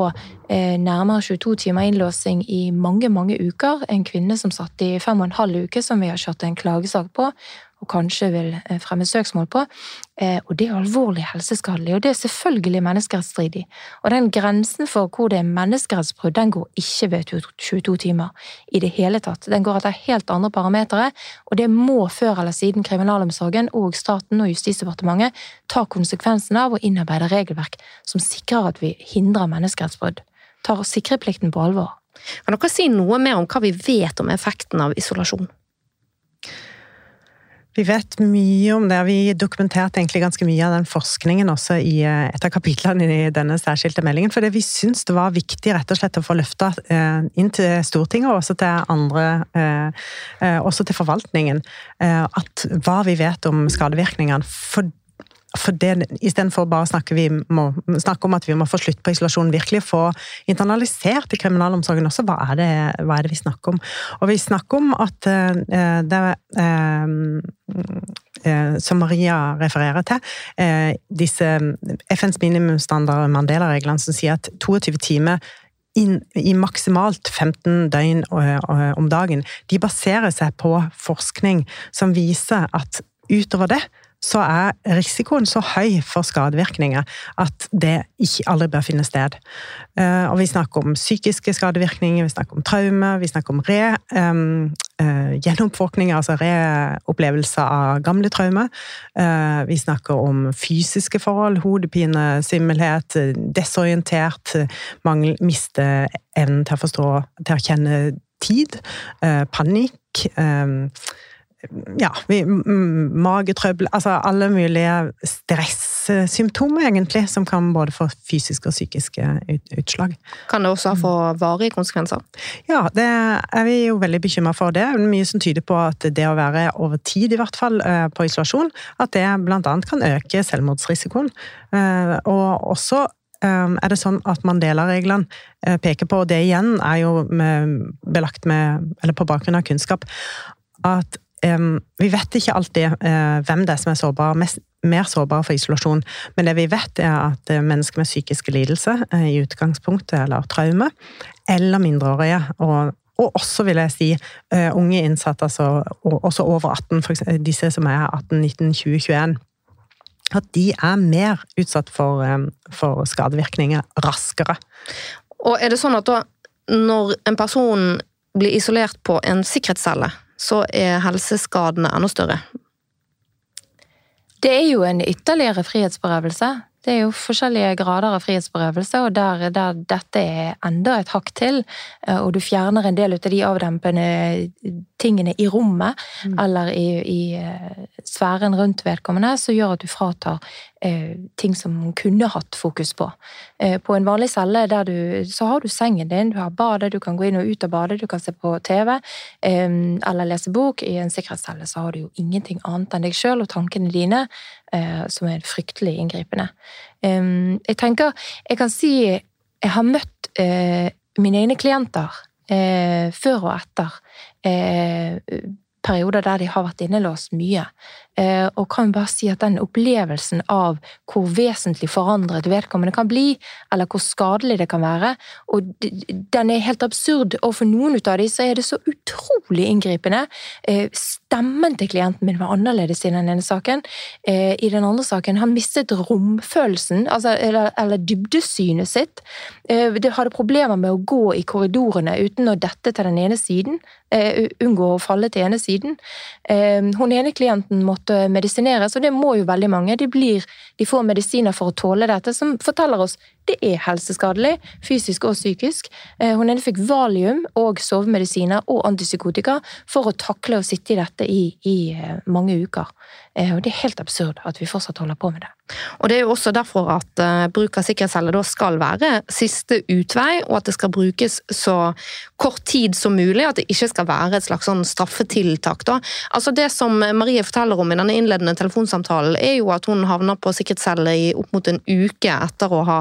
eh, nærmere 22 timer innlåsing i mange, mange uker. En kvinne som satt i fem og en halv uke, som vi har kjørt en klagesak på og kanskje vil eh, fremme søksmål på. Eh, og det er alvorlig helseskadelig, og det er selvfølgelig menneskerettsstridig. Og den grensen for hvor det er menneskerettsbrudd, den går ikke ved 22 timer i det hele tatt. Den går etter helt andre parametere, og det må før eller siden kriminalomsorgen og staten og Justisdepartementet ta konsekvensen av å innarbeide regelverk som sikrer at vi hindrer menneskerettsbrudd. Tar sikreplikten på alvor. Kan dere si noe mer om hva vi vet om effekten av isolasjon? Vi vet mye om det. Vi dokumenterte egentlig ganske mye av den forskningen også i eh, et av kapitlene i denne særskilte meldingen. For vi syns det var viktig rett og slett å få løfta eh, inn til Stortinget og også til andre eh, Også til forvaltningen. At hva vi vet om skadevirkningene. For for det, Istedenfor bare å snakke, snakke, om at vi må få slutt på isolasjon, virkelig få internalisert i kriminalomsorgen også hva er, det, hva er det vi snakker om. Og vi snakker om at uh, det uh, uh, Som Maria refererer til, disse FNs minimumsstandarder, Mandela-reglene, som sier at 22 timer inn, i maksimalt 15 døgn om dagen, de baserer seg på forskning som viser at utover det så er risikoen så høy for skadevirkninger at det ikke aldri bør finne sted. Eh, og vi snakker om psykiske skadevirkninger, vi snakker om traume, vi snakker om re, um, uh, gjenoppvåkninger, altså reopplevelse av gamle traumer. Uh, vi snakker om fysiske forhold, hodepine, svimmelhet, desorientert, mangel, miste evnen til å forstå, til å kjenne tid, uh, panikk. Um, ja, magetrøbbel Altså alle mulige stressymptomer, egentlig, som kan både få fysiske og psykiske utslag. Kan det også få varige konsekvenser? Ja, det er vi jo veldig bekymra for. Det er mye som tyder på at det å være over tid, i hvert fall, eh, på isolasjon, at det annet kan øke selvmordsrisikoen. Eh, og også eh, er det sånn at Mandela-reglene peker på, og det igjen er jo belagt med, eller på bakgrunn av kunnskap, at vi vet ikke alltid eh, hvem det er som er sårbare, mest, mer sårbare for isolasjon, men det vi vet er at eh, mennesker med psykiske lidelser eh, i utgangspunktet, eller traume, eller mindreårige, og, og også, vil jeg si, unge innsatte, altså, også over 18, for eksempel, disse som er 18, 19, 20, 21, at de er mer utsatt for, for skadevirkninger raskere. Og er det sånn at da, når en person blir isolert på en sikkerhetscelle, så er helseskadene enda større. Det er jo en ytterligere frihetsberøvelse. Det er jo forskjellige grader av frihetsberøvelse, og der, der, dette er enda et hakk til, eh, og du fjerner en del av de avdempende tingene i rommet, mm. eller i, i, eh, sfæren rundt vedkommende, som gjør at du fratar eh, ting som kunne hatt fokus på. Eh, på en vanlig celle der du, så har du sengen din, du har badet, du kan gå inn og ut av badet, du kan se på TV eh, eller lese bok. I en sikkerhetscelle så har du jo ingenting annet enn deg sjøl og tankene dine, Eh, som er fryktelig inngripende. Jeg tenker Jeg kan si jeg har møtt eh, mine egne klienter eh, før og etter perioder der de har vært innelåst mye. Eh, og kan bare si at den opplevelsen av hvor vesentlig forandret vedkommende kan bli, eller hvor skadelig det kan være, og den er helt absurd. Og for noen av dem så er det så utrolig inngripende. Eh, stemmen til klienten min var annerledes i den ene saken. Eh, I den andre saken han mistet romfølelsen, altså, eller, eller dybdesynet sitt. De hadde problemer med å gå i korridorene uten å dette til den ene siden. Unngå å falle til ene siden. Hun ene klienten måtte medisineres, og det må jo veldig mange. De, blir, de får medisiner for å tåle dette, som forteller oss det er helseskadelig, fysisk og psykisk. Eh, hun ene fikk valium og sovemedisiner og antipsykotika for å takle å sitte i dette i, i eh, mange uker. Eh, og det er helt absurd at vi fortsatt holder på med det. Og Det er jo også derfor at bruk av sikkerhetsceller da skal være siste utvei, og at det skal brukes så kort tid som mulig. At det ikke skal være et slags sånn straffetiltak. Da. Altså Det som Marie forteller om i denne innledende telefonsamtalen, er jo at hun havner på sikkerhetscelle i opp mot en uke etter å ha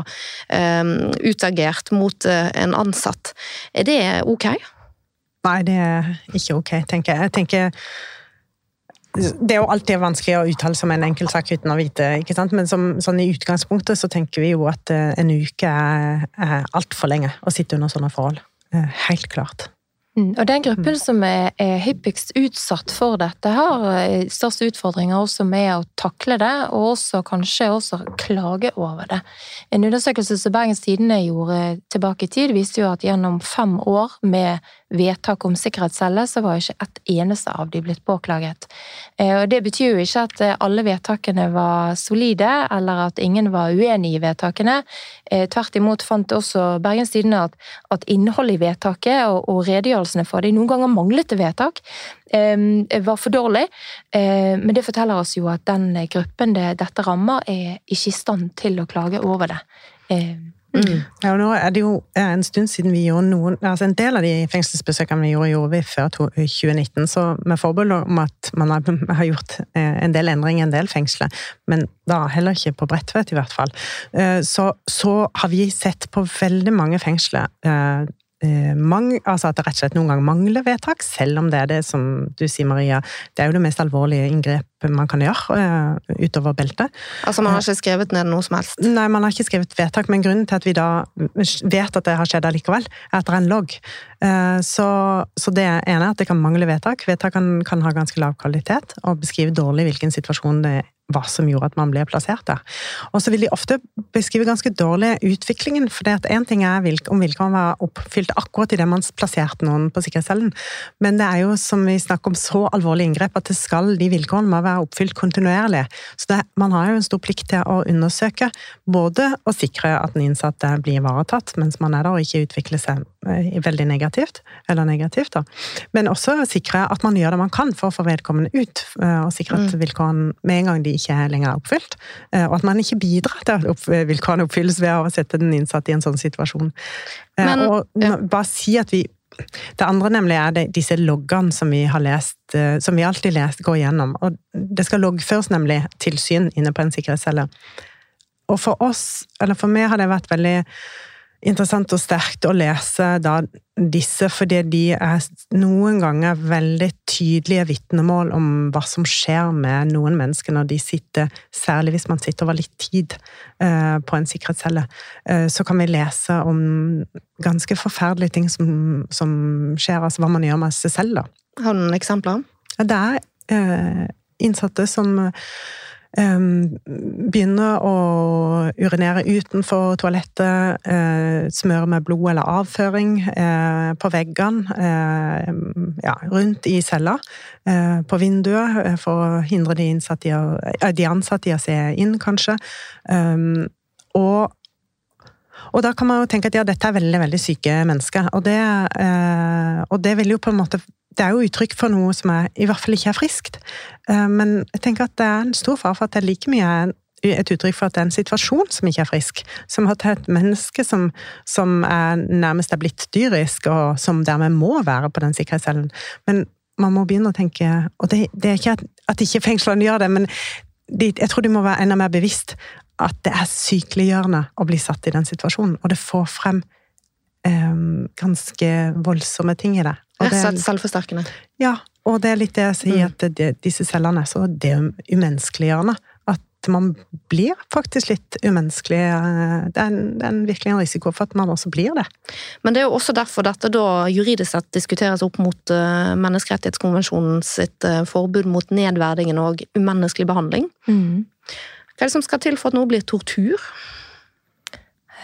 utagert mot uh, en ansatt. Er det ok? Nei, det er ikke ok, tenker jeg. Jeg tenker det er jo alltid vanskelig å uttale seg om en enkeltsak uten å vite, ikke sant? men som, sånn i utgangspunktet så tenker vi jo at uh, en uke er, er altfor lenge å sitte under sånne forhold. Uh, helt klart. Mm, og den gruppen mm. som er, er, hyppigst utsatt for dette, har størst største utfordringer også med å takle det, og også kanskje også klage over det. En undersøkelse som Bergens Tidende gjorde tilbake i tid, viste jo at gjennom fem år med vedtak om sikkerhetscelle, så var ikke ett eneste av de blitt påklaget. Eh, og Det betyr jo ikke at eh, alle vedtakene var solide, eller at ingen var uenig i vedtakene. Tvert imot fant også Bergens Tidende at, at innholdet i vedtaket og, og redegjørelsene for det. Noen ganger manglet vedtak, var for dårlig. Men det forteller oss jo at den gruppen det, dette rammer, er ikke i stand til å klage over det. Mm. Ja, nå er det jo en stund siden vi gjorde noen altså En del av de fengselsbesøkene vi gjorde, gjorde vi før 2019, så med forbehold om at man har gjort eh, en del endringer i en del fengsler, men da heller ikke på Bredtvet, i hvert fall, eh, så, så har vi sett på veldig mange fengsler eh, Mang, altså at det rett og slett noen ganger mangler vedtak, selv om det er det som du sier, Maria, det er jo det mest alvorlige inngrep man kan gjøre eh, utover beltet. Altså man har ikke skrevet ned noe som helst? Nei, man har ikke skrevet vedtak, men grunnen til at vi da vet at det har skjedd allikevel, er at det er en logg. Eh, så, så, det ene er at det kan mangle vedtak. Vedtak kan, kan ha ganske lav kvalitet og beskrive dårlig hvilken situasjon det hva som gjorde at man ble plassert der. Og så vil de ofte beskrive ganske dårlig utviklingen, for én ting er om vilkårene var oppfylt akkurat idet man plasserte noen på sikkerhetscellen, men det er jo som vi snakker om så alvorlig inngrep at det skal, de vilkårene må være oppfylt kontinuerlig. Så det, man har jo en stor plikt til å undersøke, både å sikre at den innsatte blir ivaretatt mens man er der og ikke utvikler seg eh, veldig negativt, eller negativt da, men også sikre at man gjør det man kan for å få vedkommende ut, eh, og sikre at mm. vilkårene med en gang de ikke lenger er oppfylt. Eh, og at man ikke bidrar til at vilkårene oppfylles ved å sette den innsatte i en sånn situasjon. Men, og ja. bare si at vi det andre nemlig er det, disse loggene som vi har lest, eh, som vi alltid lest, går gjennom. Og det skal loggføres nemlig tilsyn inne på en sikkerhetscelle. Og for oss, eller for meg, har det vært veldig interessant og sterkt å lese da disse, fordi de er noen ganger veldig tydelige vitnemål om hva som skjer med noen mennesker når de sitter, særlig hvis man sitter over litt tid eh, på en sikkerhetscelle. Eh, så kan vi lese om ganske forferdelige ting som, som skjer, altså hva man gjør med seg selv. da. Har du noen eksempler? Det er eh, innsatte som begynner å urinere utenfor toalettet, eh, smøre med blod eller avføring eh, på veggene, eh, ja, rundt i cella, på vinduet, for å hindre de, de ansatte i å se inn, kanskje. Og og da kan man jo tenke at ja, dette er veldig veldig syke mennesker. Og det, og det vil jo på en måte det er jo uttrykk for noe som er, i hvert fall ikke er friskt. Eh, men jeg tenker at det er en stor fare for at det er like mye et uttrykk for at det er en situasjon som ikke er frisk. Som at det er et menneske som, som er, nærmest er blitt dyrisk, og som dermed må være på den sikkerhetscellen. Men man må begynne å tenke Og det, det er ikke at, at ikke fengslene gjør det, men de, jeg tror de må være enda mer bevisst at det er sykeliggjørende å bli satt i den situasjonen. Og det får frem eh, ganske voldsomme ting i det. Og slett selvforsterkende. Ja, og det er litt det jeg sier, mm. at det, disse cellene er så det umenneskeliggjørende. At man blir faktisk litt umenneskelig. Det er, en, det er en virkelig en risiko for at man også blir det. Men det er jo også derfor dette da juridisk sett diskuteres opp mot uh, menneskerettighetskonvensjonen sitt uh, forbud mot nedverdigende og umenneskelig behandling. Mm. Hva er det som skal til for at noe blir tortur?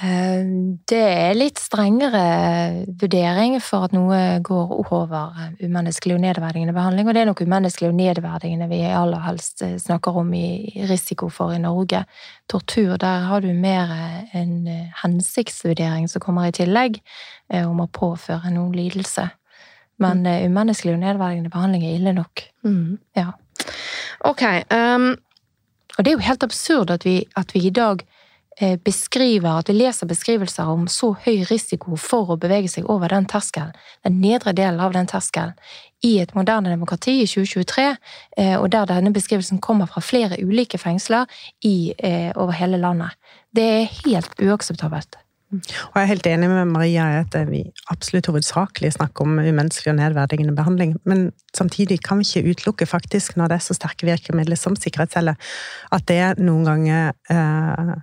Eh, det er litt strengere vurdering for at noe går over umenneskelig og nedverdigende behandling, og det er nok umenneskelig og nedverdigende vi aller helst eh, snakker om i risiko for i Norge. Tortur, der har du mer en hensiktsvurdering som kommer i tillegg, eh, om å påføre noen lidelse. Men mm. umenneskelig og nedverdigende behandling er ille nok. Mm. Ja. Ok. Um... Og det er jo helt absurd at vi, at vi i dag Eh, beskriver, at vi leser beskrivelser om så høy risiko for å bevege seg over den terskelen, den nedre delen av den terskelen, i et moderne demokrati i 2023, eh, og der denne beskrivelsen kommer fra flere ulike fengsler i, eh, over hele landet. Det er helt uakseptabelt. Og jeg er helt enig med Maria i at vi absolutt hovedsakelig snakker om umenneskelig og nedverdigende behandling, men samtidig kan vi ikke utelukke faktisk, når det er så sterke virkemidler som sikkerhetscelle, at det noen ganger eh,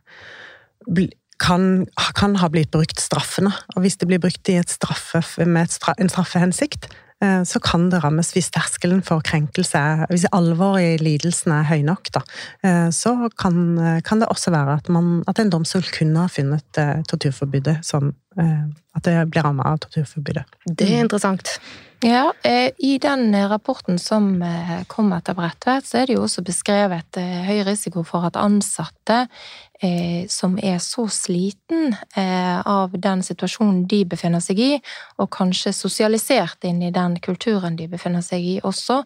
kan, kan, ha blitt brukt straffende. Og hvis det blir brukt et straffe, med et straf, en straffehensikt, eh, så kan det rammes hvis terskelen for krenkelse Hvis alvoret i lidelsen er høy nok, da, eh, så kan, kan, det også være at, man, at en domstol kunne ha funnet eh, torturforbudet som At det blir rammet av torturforbudet. Det er interessant. Ja, I den rapporten som kom etter Bredtvet, så er det jo også beskrevet høy risiko for at ansatte eh, som er så sliten eh, av den situasjonen de befinner seg i, og kanskje sosialisert inn i den kulturen de befinner seg i også,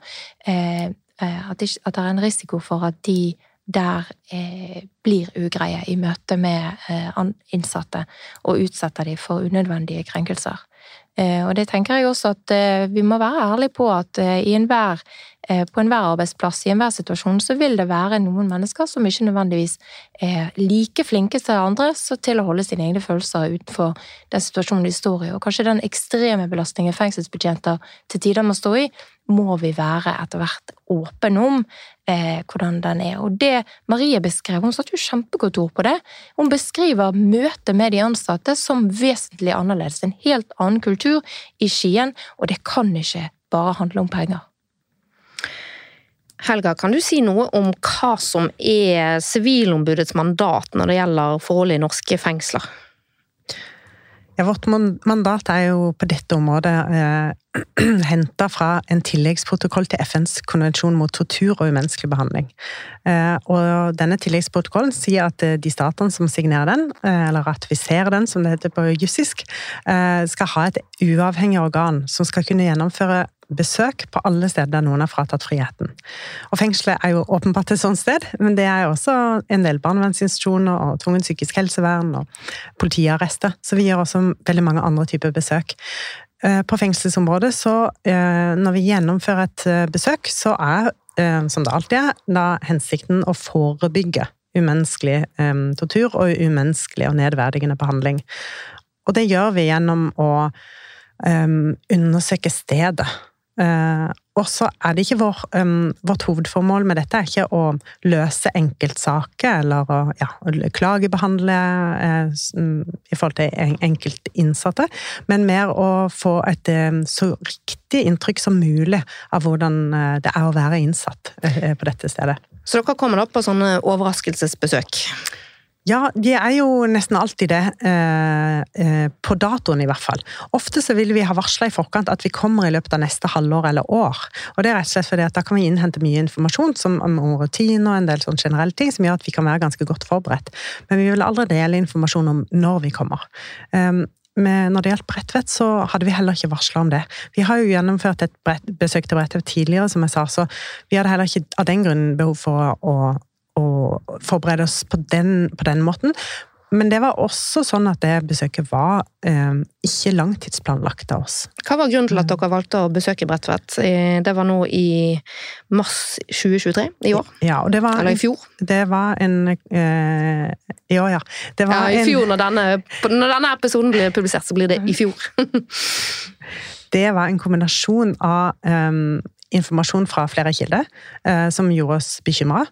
eh, eh at, det, er en risiko for at de der eh, blir ugreie i møte med eh, innsatte, og utsetter dem for unødvendige krenkelser. Og det tenker jeg også at vi må være ærlige på at i enhver på enhver arbeidsplass, i enhver situasjon, så vil det være noen mennesker som ikke nødvendigvis er like flinke som andre til å holde sine egne følelser utenfor den situasjonen de står i. Og kanskje den ekstreme belastningen fengselsbetjenter til tider må stå i, må vi være etter hvert åpne om eh, hvordan den er. Og det Marie beskrev, hun satte jo kjempegodt ord på det. Hun beskriver møtet med de ansatte som vesentlig annerledes. En helt annen kultur i Skien, og det kan ikke bare handle om penger. Helga, kan du si noe om hva som er Sivilombudets mandat når det gjelder forholdet i norske fengsler? Ja, Vårt mandat er jo på dette området eh, henta fra en tilleggsprotokoll til FNs konvensjon mot tortur og umenneskelig behandling. Eh, og denne tilleggsprotokollen sier at eh, de statene som signerer den, eh, eller ratifiserer den, som det heter på jussisk, skal ha et uavhengig organ som skal kunne gjennomføre besøk på alle steder der noen har fratatt friheten. Og Fengselet er jo åpenbart et sånt sted, men det er også en del barnevernsinstitusjoner og tvungent psykisk helsevern og politiarrester. Så vi gjør også veldig mange andre typer besøk. Eh, på fengselsområdet, så eh, når vi gjennomfører et eh, besøk, så er, som det alltid er, da hensikten å forebygge umenneskelig tortur og umenneskelig og nedverdigende behandling. Og det gjør vi gjennom å undersøke stedet og så er det ikke vår, um, Vårt hovedformål med dette er ikke å løse enkeltsaker eller å ja, klagebehandle eh, i forhold til enkeltinnsatte, men mer å få et um, så riktig inntrykk som mulig av hvordan uh, det er å være innsatt på dette stedet. Så dere kommer opp på sånne overraskelsesbesøk? Ja, vi er jo nesten alltid det. Eh, eh, på datoen, i hvert fall. Ofte så vil vi ha varsla i forkant at vi kommer i løpet av neste halvår eller år. Og det er rett og slett fordi at Da kan vi innhente mye informasjon som om rutiner og en del sånn generelle ting som gjør at vi kan være ganske godt forberedt. Men vi vil aldri dele informasjon om når vi kommer. Um, men når det gjaldt Bredtvet, så hadde vi heller ikke varsla om det. Vi har jo gjennomført et brett, besøk til Bredtvet tidligere, som jeg sa, så vi hadde heller ikke av den grunn behov for å, å forberede oss på den, på den måten. Men det var også sånn at det besøket var eh, ikke langtidsplanlagt av oss. Hva var grunnen til at dere valgte å besøke Bredtvet? Det var nå i mars 2023, i år? Ja, og det var, Eller i fjor? Det var en eh, I år, ja. ja, i fjor, en, når, denne, når denne episoden blir publisert, så blir det i fjor. det var en kombinasjon av um, informasjon fra flere kilder eh, som gjorde oss bekymra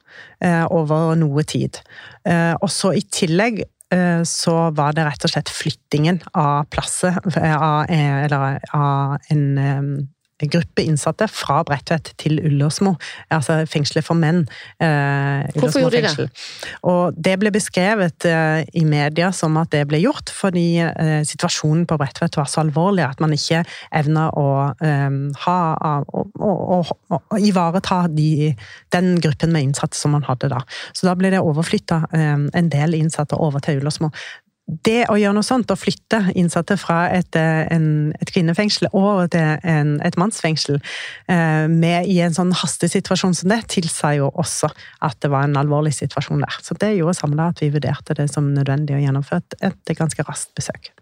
eh, over noe tid. Eh, og så i tillegg eh, så var det rett og slett flyttingen av plasser, eh, av, eh, eller av en gruppe innsatte fra Bredtvet til Ullersmo, altså fengselet for menn. Eh, Hvorfor gjorde de det? Og det ble beskrevet eh, i media som at det ble gjort fordi eh, situasjonen på Bredtvet var så alvorlig at man ikke evna å eh, ha å, å, å, ivareta de, den gruppen med innsatte som man hadde da. Så da ble det overflytta eh, en del innsatte over til Ullersmo det å gjøre noe sånt, å flytte innsatte fra et, eh, en, et kvinnefengsel over til en, et mannsfengsel eh, med, i en sånn hastesituasjon som det, tilsa jo også at det var en alvorlig situasjon der. Så det gjorde samla at vi vurderte det som nødvendig å gjennomføre et, et ganske raskt besøk.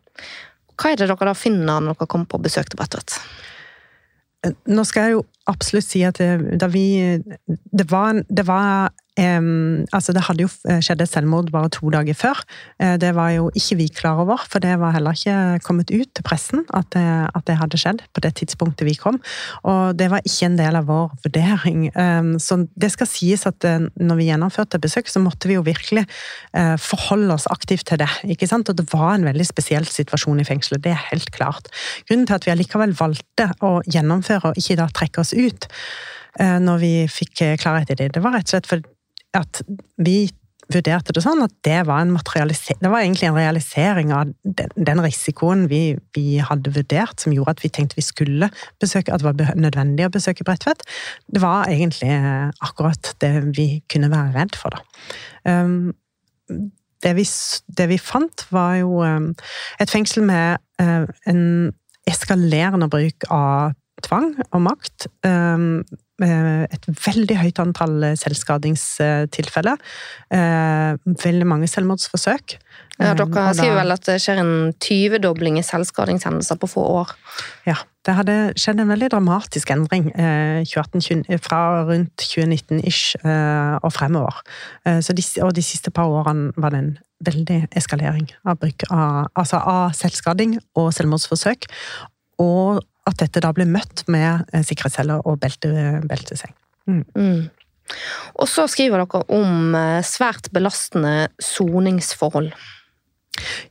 Hva er det dere da finner når dere kommer på besøk til Bredtvet? Nå skal jeg jo absolutt si at det, da vi Det var, det var Um, altså Det hadde jo eh, skjedd et selvmord bare to dager før. Det var jo ikke vi klar over, for det var heller ikke kommet ut til pressen at det, at det, hadde skjedd på det tidspunktet vi kom. Og det var ikke en del av vår vurdering. Um, så det skal sies at når vi gjennomførte besøk, så måtte vi jo virkelig uh, forholde oss aktivt til det. ikke sant? Og det var en veldig spesiell situasjon i fengselet, det er helt klart. Grunnen til at vi allikevel valgte å gjennomføre og ikke da trekke oss ut når vi fikk klarhet i det, det var rett og slett for at vi vurderte det sånn at det var, det var egentlig en realisering av den, den risikoen vi, vi, hadde vurdert, som gjorde at vi tenkte vi skulle besøke, at det var nødvendig å besøke Bredtvet. Det var egentlig akkurat det vi kunne være redd for, da. Um, det, vi, det vi, fant, var jo um, et fengsel med en eskalerende bruk av tvang og makt. Um, et veldig høyt antall selvskadingstilfeller. Uh, veldig mange selvmordsforsøk. Ja, dere da, sier vel at det skjer en tyvedobling i selvskadingshendelser på få år? Ja, det hadde skjedd en veldig dramatisk endring eh, 2018, fra rundt 2019-ish eh, og fremover. Eh, de, og de siste par årene var det en veldig eskalering av bruk av, altså av selvskading og selvmordsforsøk. Og at dette da ble møtt med eh, sikkerhetsceller og belte, belteseng. Mm. Mm. Og så skriver dere om eh, svært belastende soningsforhold.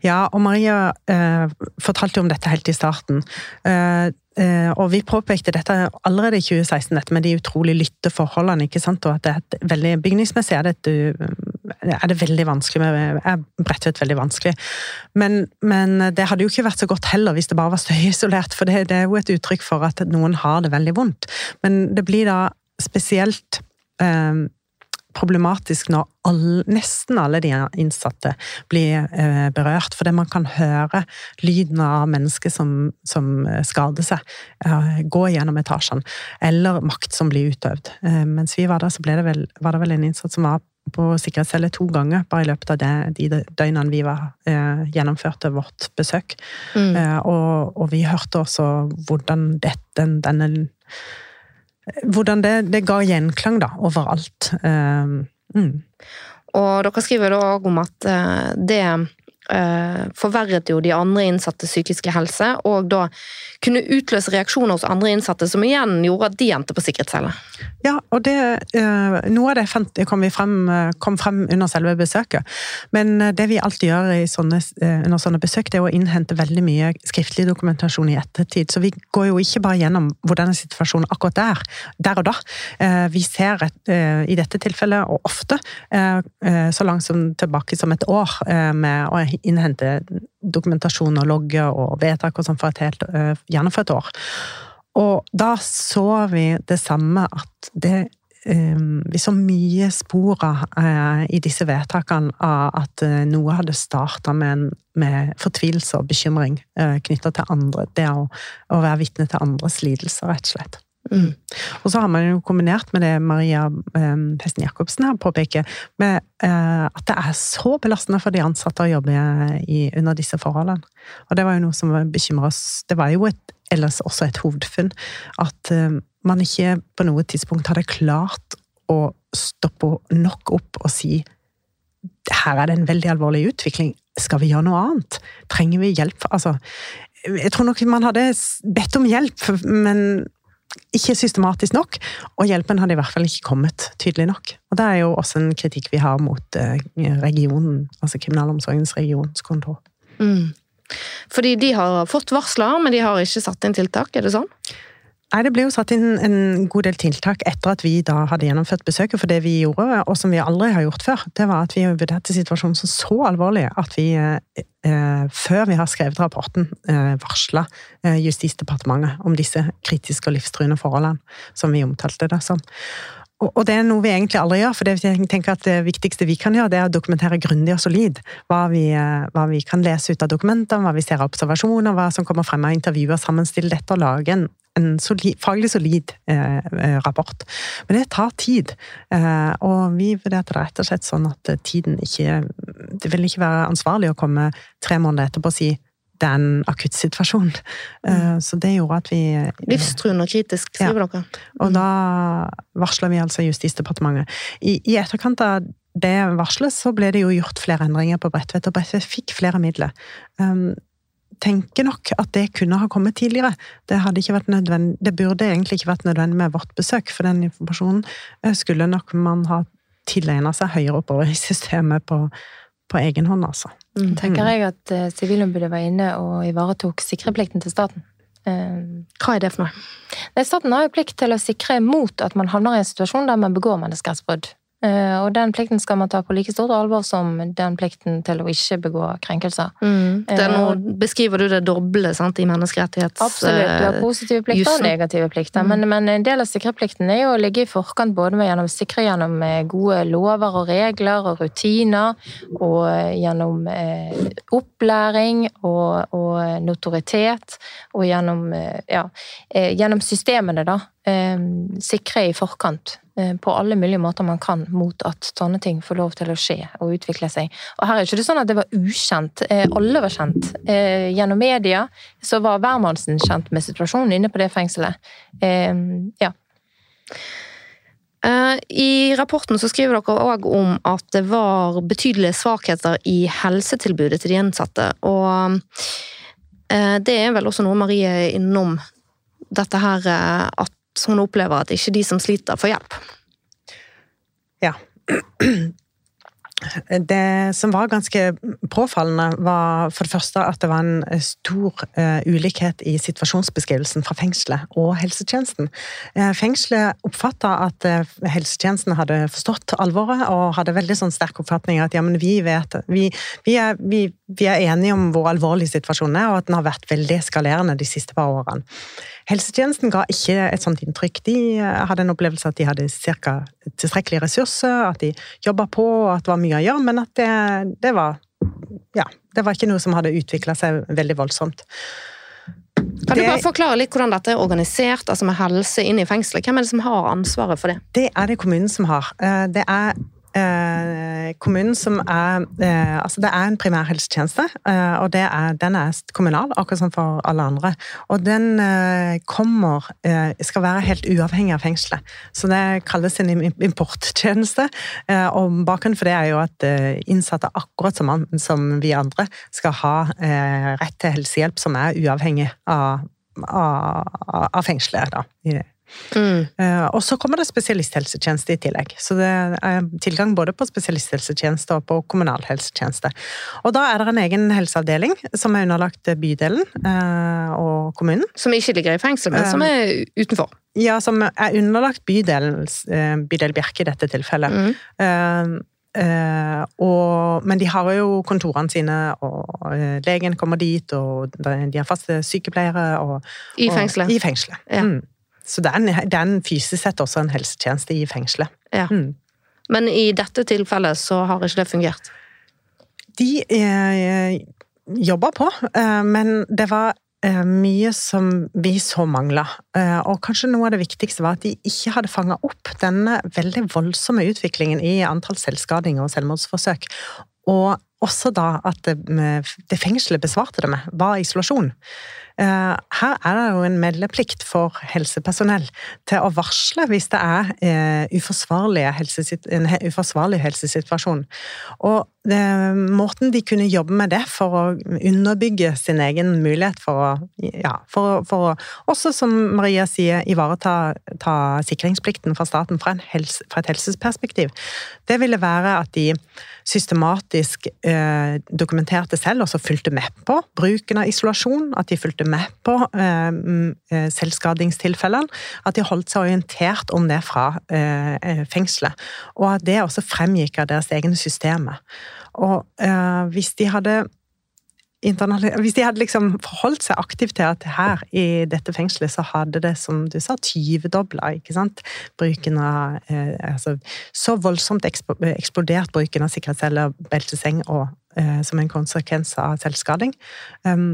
Ja, og Maria eh, fortalte om dette helt i starten. Eh, eh, og vi påpekte dette allerede i 2016, dette med de utrolig lytte forholdene. ikke sant? Og at det er et veldig, Bygningsmessig er det, et, er det veldig vanskelig. Med, er Bredtvet veldig vanskelig. Men, men, det hadde jo ikke vært så godt heller hvis det bare var støyisolert, for det, det er jo et uttrykk for at noen har det veldig vondt. Men det blir da spesielt eh, problematisk når all, nesten alle de innsatte blir eh, berørt. Fordi man kan høre lyden av mennesker som, som eh, skader seg, eh, gå gjennom etasjene. Eller makt som blir utøvd. Eh, mens vi var der, så det vel, var det vel en innsatt som var på sikkerhetscelle to ganger bare i løpet av det, de døgnene vi var, eh, gjennomførte vårt besøk. Mm. Eh, og, og, vi hørte også hvordan dette, denne hvordan det, det ga gjenklang da, overalt. Eh, mm. Og dere skriver da òg om at uh, det forverret jo de andre innsattes psykiske helse, og da kunne utløse reaksjoner hos andre innsatte, som igjen gjorde at de endte på sikkerhetscelle. Ja, og det, eh, noe av det fant, kom, frem, eh, kom, frem, under selve besøket. Men eh, det vi alltid gjør sånne, under sånne besøk, det er å innhente veldig mye skriftlig dokumentasjon i ettertid. Så vi går jo ikke bare gjennom hvordan er situasjonen akkurat der, der og da. Vi ser et, i dette tilfellet, og ofte, så langt som tilbake som et år, med å innhente dokumentasjon og logge og vedtak og sånn for et helt gjerne for et år. Og da så vi det samme, at det Vi så mye spor uh, i disse vedtakene av at noe hadde starta med, med, fortvilelse og bekymring eh, knytta til andre. Det å, å være vitne til andres lidelser, rett og slett. Mm. Og så har man jo kombinert med det Maria Hesten Jacobsen her påpeker, med uh, at det er så belastende for de ansatte å jobbe i, under disse forholdene. Og det var jo noe som bekymra oss. Det var jo et ellers også et hovedfunn, at eh, man ikke på noe tidspunkt hadde klart å stoppe nok opp og si her er det en veldig alvorlig utvikling, skal vi gjøre noe annet? Trenger vi hjelp? Altså, jeg tror nok man hadde bedt om hjelp, men ikke systematisk nok, og hjelpen hadde i hvert fall ikke kommet tydelig nok. Og Det er jo også en kritikk vi har mot eh, regionen, altså Kriminalomsorgens regionskontor. Mm. Fordi de har fått varsler, men de har ikke satt inn tiltak, er det sånn? Nei, Det ble jo satt inn en god del tiltak etter at vi da hadde gjennomført besøket. For det vi gjorde, og som vi aldri har gjort før, det var at vi vurderte situasjonen som så alvorlig at vi, eh, før vi har skrevet rapporten, eh, varsla eh, Justisdepartementet om disse kritiske og livstruende forholdene, som vi omtalte det som. Og det er noe vi egentlig aldri gjør, for jeg tenker at det viktigste vi kan gjøre, det er å dokumentere grundig og solid. Hva vi, eh, hva vi kan lese ut av dokumentene, hva vi ser av observasjoner, hva som kommer frem av intervjuer. Sammenstille dette og lage en, en solid, faglig solid eh, eh, rapport. Men det tar tid. Eh, og vi vurderte det rett og slett sånn at tiden ikke Det vil ikke være ansvarlig å komme tre måneder etterpå og si det er en akuttsituasjon. Mm. Så det gjorde at vi Livstruende og kritisk, skriver ja. dere. Og da varsla vi altså Justisdepartementet. I, I, etterkant av det varselet så ble det jo gjort flere endringer på Bredtvet, og Bredtvet fikk flere midler. Um, tenker nok at det kunne ha kommet tidligere. Det, det burde egentlig ikke vært nødvendig med vårt besøk, for den informasjonen eh, skulle nok man ha tilegna seg høyere oppover i systemet på, på egen hånd, altså. Mm. tenker jeg at uh, Sivilombudet var inne og ivaretok sikreplikten til staten. Uh, Hva er det for noe? Nei, staten har jo plikt til å sikre mot at man havner i en situasjon der man begår menneskerettsbrudd. Eh, og den plikten skal man ta på like stort alvor som den plikten til å ikke begå krenkelser. Mm. Det Eh, nå beskriver du det doble sant, i menneskerettighets... Absolutt. Du har eh, positive plikter og negative plikter. Mm. Men, men en del av sikkerhetsplikten er jo å ligge i forkant både med gjennom sikre gjennom gode lover og regler og rutiner, og gjennom eh, opplæring og, og notoritet, og gjennom, ja, gjennom systemene, da. Eh, sikre i forkant eh, på alle mulige måter man kan mot at sånne ting får lov til å skje og utvikle seg. Og her er ikke det sånn at det var ukjent. Eh, Alle var kjent. Eh, Gjennom media så var hvermannsen kjent med situasjonen inne på det fengselet. Eh, Ja. Eh, I rapporten så skriver dere òg om at det var betydelige svakheter i helsetilbudet til de innsatte. Og eh, det er vel også noe Marie er innom, dette her at hun opplever at ikke de som sliter, får hjelp. Ja. Det som var ganske påfallende, var for det første at det var en stor eh, ulikhet i situasjonsbeskrivelsen fra fengselet og helsetjenesten. Eh, fengselet oppfatta at eh, helsetjenesten hadde forstått alvoret og hadde veldig sånn sterk oppfatning av at ja, men vi vet vi, vi, er, vi, vi er enige om hvor alvorlig situasjonen er, og at den har vært veldig eskalerende de siste par årene. Helsetjenesten ga ikke et sånt inntrykk. De eh, hadde en opplevelse at de hadde cirka tilstrekkelige ressurser, at de jobba på, og at det var mye å gjøre, men at det, det var Ja, det var ikke noe som hadde utvikla seg veldig voldsomt. Kan du bare forklare litt hvordan dette er organisert, altså med helse inne i fengselet? Hvem er det som har ansvaret for det? Det er det kommunen som har. Eh, Det er eh, kommunen som er eh, Altså, det er en primærhelsetjeneste, eh, og er, den er kommunal, akkurat som for alle andre. Og den eh, kommer eh, Skal være helt uavhengig av fengselet. Så det kalles en importtjeneste. Eh, og bakgrunnen for det er jo at innsatte, akkurat som, an- som vi andre, skal ha rett til helsehjelp som er uavhengig av, av, av fengselet. da. i det. Mm. Eh, Og så kommer det spesialisthelsetjeneste i tillegg. Så det er tilgang både på spesialisthelsetjeneste og på kommunal helsetjeneste. Og da er det en egen helseavdeling som er underlagt bydelen eh, og kommunen. Som ikke ligger i fengsel, men som er utenfor. Ja, som er underlagt bydelen, eh, bydel Bjerke i dette tilfellet. Mm. Eh, eh, og, men de har jo kontorene sine, og eh, legen kommer dit, og de har faste sykepleiere. Og, I og- fengselet. I fengselet. Ja. Mm. Så det er, en, fysisk sett også en helsetjeneste i fengselet. Ja. Mm. Men i dette tilfellet så har ikke det fungert. De eh, jobba på, eh, men det var eh, mye som vi så mangla. Eh, og kanskje noe av det viktigste var at de ikke hadde fanga opp denne veldig voldsomme utviklingen i antall selvskadinger og selvmordsforsøk. Og også da at det, det fengselet besvarte det med, var isolasjon. Eh, Her er det jo en meldeplikt for helsepersonell til å varsle hvis det er eh, en uforsvarlig helsesituasjon. Og eh, måten de kunne jobbe med det for å underbygge sin egen mulighet for å, ja, for, for også, som Maria sier, ivareta ta sikringsplikten fra staten fra, helse, fra et helseperspektiv, det ville være at de systematisk eh, dokumenterte selv, og så fulgte med på bruken av isolasjon, at de fulgte med på eh, eh, selvskadingstilfellene, at de holdt seg orientert om det fra eh, eh, fengselet, og at det også fremgikk av deres egne systemer. Og eh, hvis de hadde hvis de hadde liksom forholdt seg aktivt til at her i dette fengselet så hadde det, som du sa, tyvedobla, bruken av eh, altså, Så voldsomt eksplodert bruken av sikkerhetsceller, belteseng og som en konsekvens av selvskading,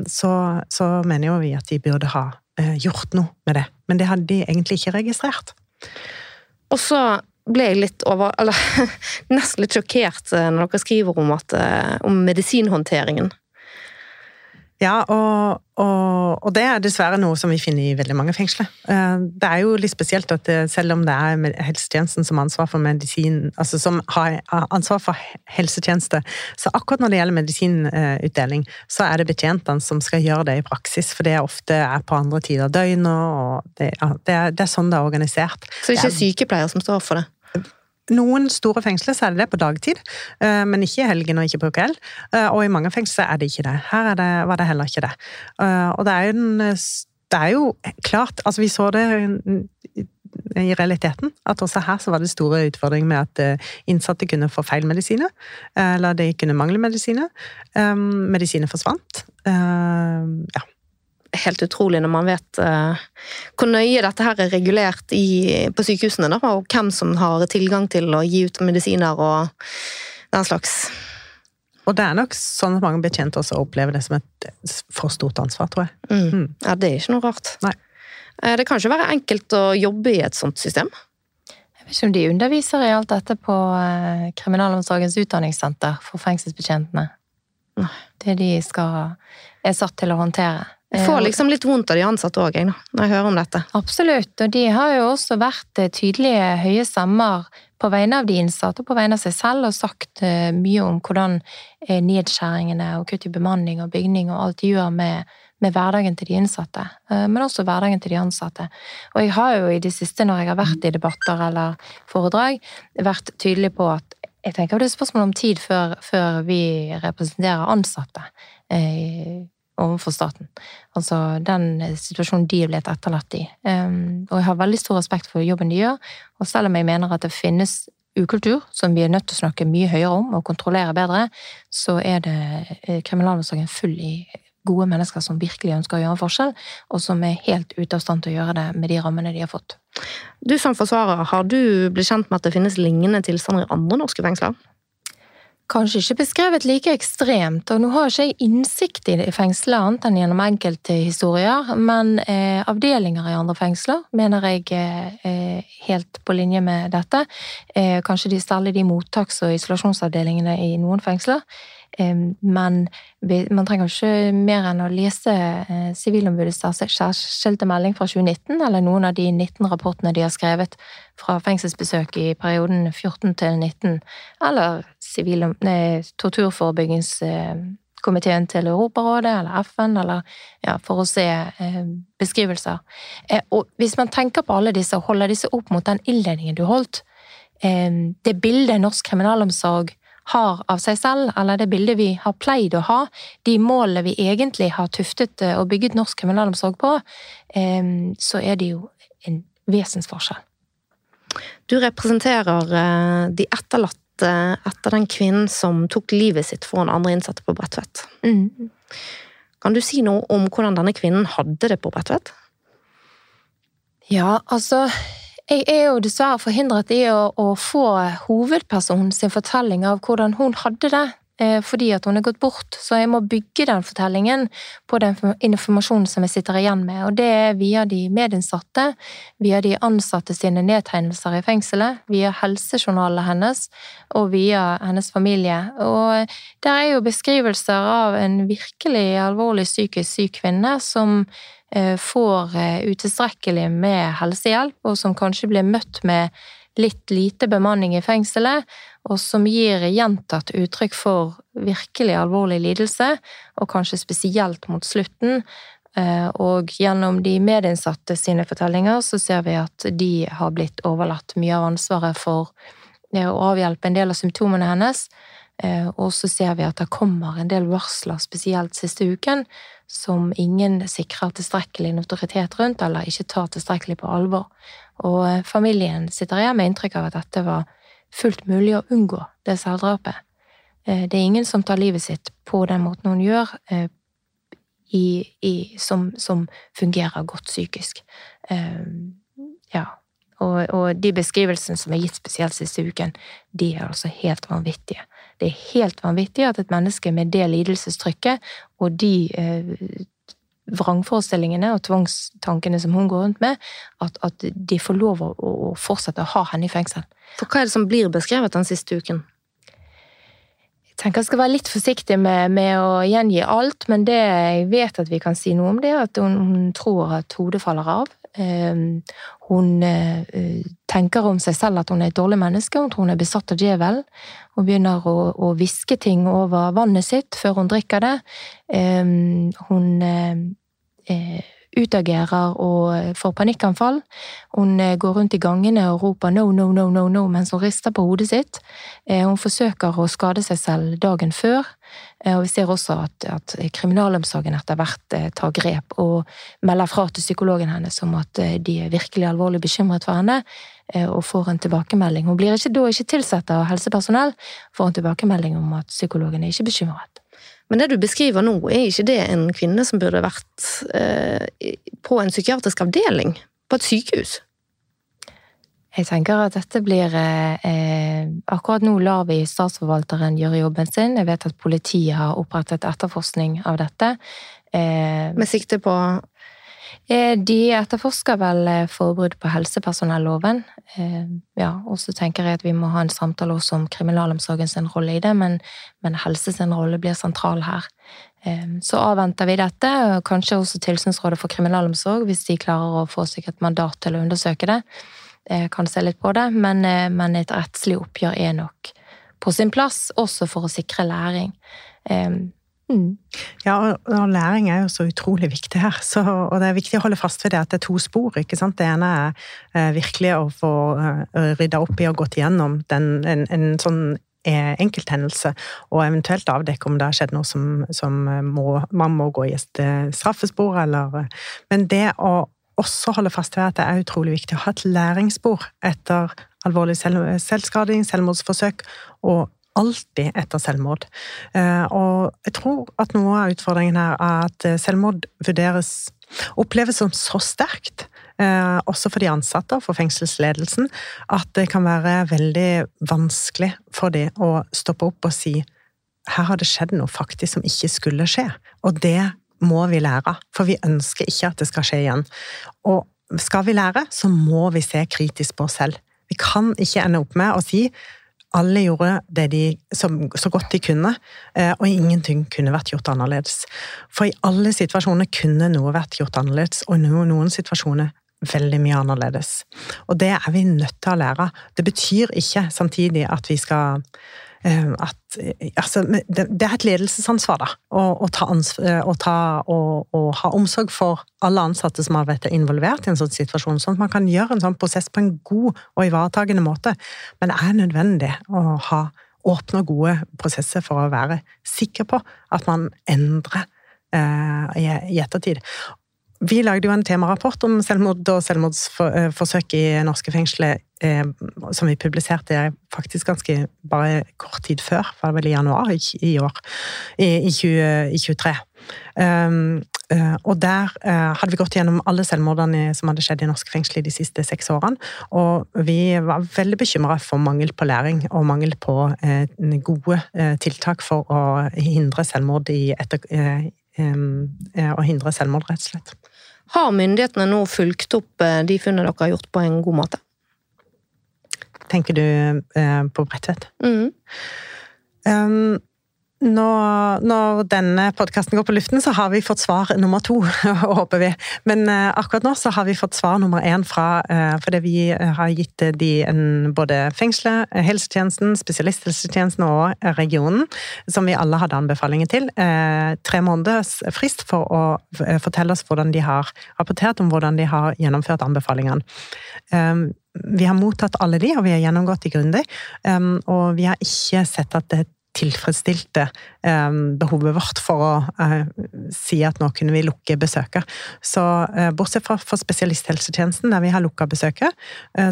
så, så mener jo vi at de burde ha eh, gjort noe med det. Men det hadde de egentlig ikke registrert. Og så ble jeg litt over Eller nesten litt sjokkert eh, når dere skriver om, at, eh, om medisinhåndteringen. Ja, og, og, og det er dessverre noe som vi finner i veldig mange fengsler. Eh, Det er jo litt spesielt at det, selv om det er helsetjenesten som ansvar for medisin, altså som har ansvar for helsetjeneste, så akkurat når det gjelder medisinutdeling, så er det betjentene som skal gjøre det i praksis, for det ofte er på andre tider av døgnet, og det, det, er, det er sånn det er organisert. Så det er ikke sykepleier som står for det. Noen store fengsler så er det det på dagtid, eh, men ikke i helgen og ikke på kveld. Eh, Og i mange fengsler er det ikke det. Her er det, var det heller ikke det. Eh, Og det er jo, den, det er jo klart Altså, vi så det i realiteten. At også her så var det store utfordringer med at innsatte kunne få feil medisiner. Eller de kunne mangle medisiner. Medisiner forsvant. Ja. Helt utrolig når man vet uh, hvor nøye dette her er regulert i, på sykehusene, da, og hvem som har tilgang til å gi ut medisiner og den slags. Og det er nok sånn at mange betjente også opplever det som et for stort ansvar, tror jeg. Mm. Mm. Ja, det er ikke noe rart. Nei. Det kan ikke være enkelt å jobbe i et sånt system. Jeg vet ikke om de underviser i alt dette på Kriminalomsorgens utdanningssenter for fengselsbetjentene. Det de skal, er satt til å håndtere. Jeg får liksom litt vondt av de ansatte òg, når jeg hører om dette. Absolutt, og de har jo også vært tydelige, høye stemmer på vegne av de innsatte og på vegne av seg selv og sagt mye om hvordan nedskjæringene og kutt i bemanning og bygning og alt de gjør med, med hverdagen til de innsatte, men også hverdagen til de ansatte. Og jeg har jo i det siste, når jeg har vært i debatter eller foredrag, vært tydelig på at jeg tenker det er spørsmål om tid før, før vi representerer ansatte. Eh, overfor staten. Altså den situasjonen de er blitt etterlatt i. Um, og jeg har veldig stor respekt for jobben de gjør, og selv om jeg mener at det finnes ukultur, som vi er nødt til å snakke mye høyere om og kontrollere bedre, så er det kriminalomsorgen full i gode mennesker som virkelig ønsker å gjøre en forskjell, og som er helt ute av stand til å gjøre det med de rammene de har fått. Du som forsvarer, har du blitt kjent med at det finnes lignende tilstander i andre norske fengsler? Kanskje ikke beskrevet like ekstremt, og nå har ikke jeg innsikt i fengselet annet enn gjennom enkelte historier, men eh, avdelinger i andre fengsler mener jeg er eh, helt på linje med dette. Eh, kanskje de, særlig de mottaks- og isolasjonsavdelingene i noen fengsler. Men man trenger ikke mer enn å lese Sivilombudets særskilte melding fra 2019, eller noen av de 19 rapportene de har skrevet fra fengselsbesøk i perioden 14 til 19, eller torturforebyggingskomiteen til Europarådet eller FN, eller ja, for å se beskrivelser. Og hvis man tenker på alle disse og holder disse opp mot den innledningen du holdt, det bildet norsk kriminalomsorg har av seg selv, eller det bildet vi har pleid å ha, de målene vi egentlig har tuftet eh, og bygget norsk kriminalomsorg på, så er det jo en vesensforskjell. Du representerer eh, de etterlatte etter den kvinnen som tok livet sitt foran andre innsatte på Bredtvet. Mm. Kan du si noe om hvordan denne kvinnen hadde det på Bredtvet? Ja, altså jeg er jo dessverre forhindret i å, å få hovedpersonen sin fortelling av hvordan hun hadde det, eh, fordi at hun er gått bort. Så jeg må bygge den fortellingen på den informasjonen som jeg sitter igjen med. Og det er via de medinnsatte, via de ansatte sine nedtegnelser i fengselet, via helsejournalene hennes og via hennes familie. Og der er jo beskrivelser av en virkelig alvorlig psykisk syk kvinne som Eh, får eh, utilstrekkelig med helsehjelp, og som kanskje blir møtt med litt lite bemanning i fengselet, og som gir gjentatt uttrykk for virkelig alvorlig lidelse, og kanskje spesielt mot slutten. Eh, og gjennom de medinnsatte sine fortellinger så ser vi at de har blitt overlatt mye av ansvaret for å avhjelpe en del av symptomene hennes. Og så ser vi at det kommer en del varsler, spesielt siste uken, som ingen sikrer tilstrekkelig notoritet rundt, eller ikke tar tilstrekkelig på alvor. Og eh, familien sitter igjen med inntrykk av at dette var fullt mulig å unngå, det selvdrapet. Eh, det er ingen som tar livet sitt på den måten hun gjør, eh, i, i, som, som, fungerer godt psykisk. Ja. Og, og de beskrivelsene som er gitt spesielt siste uken, de er altså helt vanvittige. Det er helt vanvittig at et menneske med det lidelsestrykket og de eh, vrangforestillingene og tvangstankene som hun går rundt med, at, at de får lov å, å, fortsette å ha henne i fengsel. For hva er det som blir beskrevet den siste uken? Jeg tenker jeg skal være litt forsiktig med, med, å gjengi alt, men det jeg vet at vi kan si noe om, det er at hun, hun tror at hodet faller av. Ehm, hun eh, tenker om seg selv at hun er et dårlig menneske, hun tror hun er besatt av djevel. Hun begynner å hviske ting over vannet sitt før hun drikker det. Ehm, hun eh, utagerer og får panikkanfall. Hun går rundt i gangene og roper 'no, no, no, no', no mens hun rister på hodet sitt. Hun forsøker å skade seg selv dagen før. Og vi ser også at, at kriminalomsorgen etter hvert tar grep og melder fra til psykologen hennes om at de er virkelig alvorlig bekymret for henne, og får en tilbakemelding. Hun blir ikke, da ikke tilsatt av helsepersonell, får en tilbakemelding om at psykologen er ikke bekymret. Men det du beskriver nå, er ikke det en kvinne som burde vært eh, på en psykiatrisk avdeling? På et sykehus? Jeg tenker at dette blir eh, Akkurat nå lar vi statsforvalteren gjøre jobben sin. Jeg vet at politiet har opprettet etterforskning av dette. Eh, Med sikte på Eh, de etterforsker vel eh, forbrudd på helsepersonelloven. Eh, ja, og så tenker jeg at vi må ha en samtale også om kriminalomsorgens rolle i det, men, men helse sin rolle blir sentral her. Så avventer vi dette, og kanskje også Tilsynsrådet for kriminalomsorg, hvis de klarer å få seg et mandat til å undersøke det. Kan se litt på det, men, men et rettslig oppgjør er nok på sin plass, også for å sikre læring. Mm. Ja, og læring er jo så utrolig viktig her. Så, og det er viktig å holde fast ved det at det er to spor. ikke sant? Det ene er eh, virkelig å få eh, rydda opp i og gått igjennom den, en, en sånn eh, enkelthendelse, og eventuelt avdekke om det har skjedd noe som, som må, man må gå i straffespor, eller Men det å også holder fast ved at det er utrolig viktig å ha et læringsspor etter alvorlig selv, selvskading, selvmordsforsøk, og alltid etter selvmord. Eh, og jeg tror at noe av utfordringen her er at eh, selvmord vurderes oppleves som så sterkt, eh, også for de ansatte og for fengselsledelsen, at det kan være veldig vanskelig for dem å stoppe opp og si her har det skjedd noe faktisk som ikke skulle skje. Og det må vi lære, for vi ønsker ikke at det skal skje igjen. Og skal vi lære, så må vi se kritisk på oss selv. Vi kan ikke ende opp med å si alle gjorde det de, som, så godt de kunne, eh, og ingenting kunne vært gjort annerledes. For i alle situasjoner kunne noe vært gjort annerledes, og i noen, noen situasjoner veldig mye annerledes. Og det er vi nødt til å lære. Det betyr ikke samtidig at vi skal at altså, det, er et ledelsesansvar, da. Å, å, ta, ansvar, å, ta å, ha omsorg for alle ansatte som har vært involvert i en sånn situasjon, sånn at man kan gjøre en sånn prosess på en god og ivaretagende måte. Men det er nødvendig å ha åpne og gode prosesser for å være sikker på at man endrer eh, i ettertid. Vi lagde jo en temarapport om selvmord og selvmordsforsøk i norske fengsler eh, som vi publiserte faktisk ganske bare kort tid før, var det vel i januar i, i år, i, i, 20, i 23. Um, uh, og der uh, hadde vi gått gjennom alle selvmordene som hadde skjedd i norske fengsler de siste seks årene. Og vi var veldig bekymra for mangel på læring og mangel på uh, gode tiltak for å hindre selvmord i etter, å hindre selvmord, rett og slett. Har myndighetene nå fulgt opp eh, de funnene dere har gjort på en god måte? Tenker du eh, på Bredtvet? Mm. Um, når, når, denne podkasten går på luften, så har vi fått svar nummer to, håper vi. Men uh, akkurat nå så har vi fått svar nummer én fra uh, Fordi vi har gitt de en, både fengselet, helsetjenesten, spesialisthelsetjenesten og regionen, som vi alle hadde anbefalinger til, tre måneders frist for å fortelle oss hvordan de har rapportert om hvordan de har gjennomført anbefalingene. Um, vi har mottatt alle de, og vi har gjennomgått de grundig. Um, og vi har ikke sett at det tilfredsstilte eh, behovet vårt for å eh, si at nå kunne vi lukke besøket. Så eh, bortsett fra for spesialisthelsetjenesten, der vi har lukka besøket,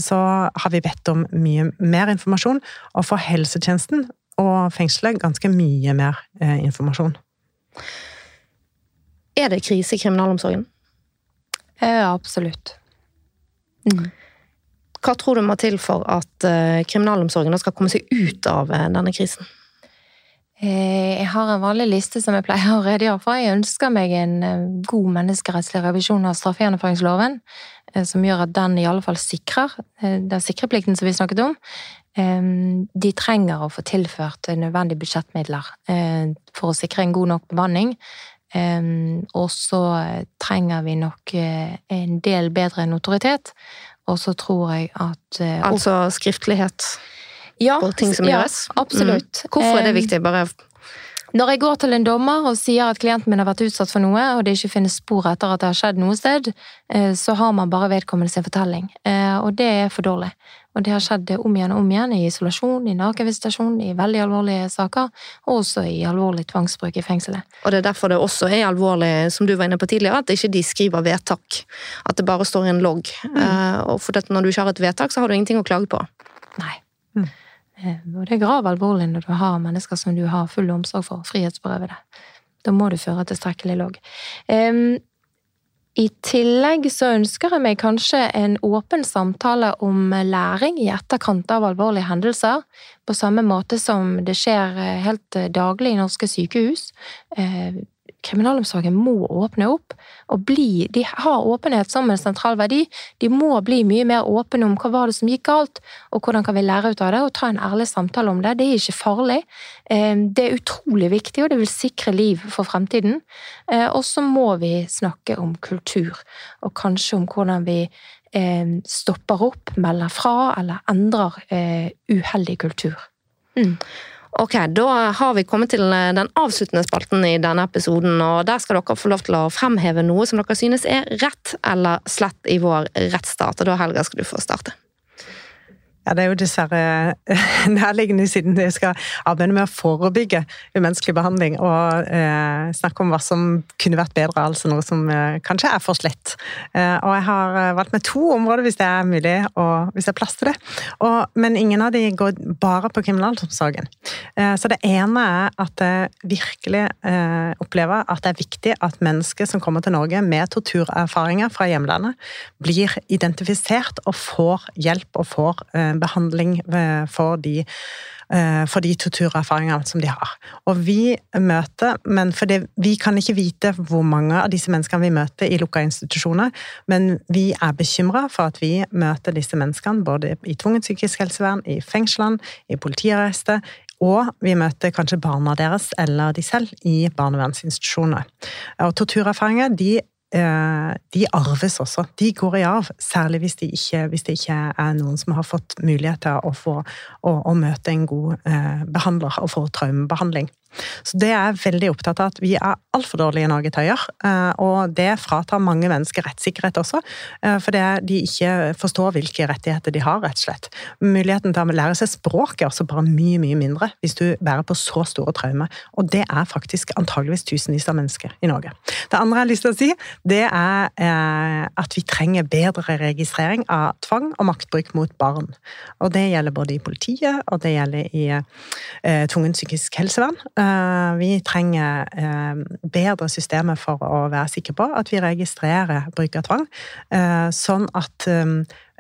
så har vi bedt om mye mer informasjon. Og for helsetjenesten og fengselet ganske mye mer informasjon. Er det krise i kriminalomsorgen? Ja, absolutt. Mm. Hva tror du må til for at kriminalomsorgen skal komme seg ut av denne krisen? Eh, jeg har en vanlig liste som jeg pleier å redegjøre for. Jeg ønsker meg en eh, god menneskerettslig revisjon av straffegjennomføringsloven, eh, som gjør at den i alle fall sikrer den sikreplikten som vi snakket om. De trenger å få tilført nødvendige budsjettmidler for å sikre en god nok bemanning. Og så trenger vi nok en del bedre notoritet. Og så tror jeg at Altså skriftlighet? Ja, på ting som ja, gjøres? Absolutt. Mm. Hvorfor er det viktig? Bare Når jeg går til en dommer og sier at klienten min har vært utsatt for noe, og det ikke finnes spor etter at det har skjedd noe sted, eh, så har man bare vedkommende sin fortelling. Eh, og det er for dårlig. Og det har skjedd om igjen og om igjen, i isolasjon, i nakenvisitasjon, i veldig alvorlige saker, og også i alvorlig tvangsbruk i fengselet. Og det er derfor det også er alvorlig, som du var inne på tidligere, at ikke de skriver vedtak. At det bare står i en logg. Mm. Og for når du ikke har et vedtak, så har du ingenting å klage på. Nei. Mm. Eh, og det er grav alvorlig når du har mennesker som du har full omsorg for, frihetsberøvede. Da må du føre tilstrekkelig logg. Um, i tillegg så ønsker jeg meg kanskje en åpen samtale om læring i etterkant av alvorlige hendelser, på samme måte som det skjer eh, helt eh, daglig i norske sykehus. Eh, kriminalomsorgen må åpne opp og bli De har åpenhet som en sentral verdi. De må bli mye mer åpne om hva var det som gikk galt, og hvordan kan vi lære ut av det, og ta en ærlig samtale om det. Det er ikke farlig. Eh, det er utrolig viktig, og det vil sikre liv for fremtiden. Eh, og så må vi snakke om kultur, og kanskje om hvordan vi eh, stopper opp, melder fra eller endrer uheldig kultur. Mm. Ok, Da har vi kommet til eh, den avsluttende spalten i denne episoden. og Der skal dere få lov til å fremheve noe som dere synes er rett eller slett i vår rettsstat. og Da Helga, skal du få starte. Ja, Det er jo dessverre nærliggende siden jeg skal arbeide med å forebygge umenneskelig behandling og eh, snakke om hva som kunne vært bedre, altså noe som eh, kanskje er for slett. Eh, og jeg har eh, valgt med to områder hvis det er mulig, og hvis det er plass til det. Og, men ingen av de går bare på kriminalomsorgen. Eh, så det ene er at jeg virkelig eh, opplever at det er viktig at mennesker som kommer til Norge med torturerfaringer fra hjemlandet, blir identifisert og får hjelp og får behandling eh, for de, eh, for de torturerfaringene som de har. Og vi møter, men for det, Vi kan ikke vite hvor mange av disse menneskene vi møter i lukka institusjoner, men vi er bekymra for at vi møter disse menneskene både i tvungent psykisk helsevern, i fengslene, i politiarrester, og vi møter kanskje barna deres eller de selv i barnevernsinstitusjoner. Og Torturerfaringer de de arves også. De går i arv, særlig hvis, det ikke, de ikke er noen som har fått mulighet til å, få, å, å møte en god eh, behandler og få traumebehandling. Så det er jeg veldig opptatt av at vi er altfor dårlige i Norge til å gjøre. Eh, og det fratar mange mennesker rettssikkerhet også, eh, fordi de ikke forstår hvilke rettigheter de har, rett og slett. Muligheten til å lære seg språk er også bare mye, mye mindre hvis du bærer på så store traumer. Og det er faktisk antageligvis tusenvis av mennesker i Norge. Det andre jeg har lyst til å si, det er eh, at vi trenger bedre registrering av tvang og maktbruk mot barn. Og det gjelder både i politiet, og det gjelder i tvungent psykisk helsevern. Eh, vi trenger eh, bedre systemer for å være sikre på at vi registrerer bruk av tvang, eh, sånn at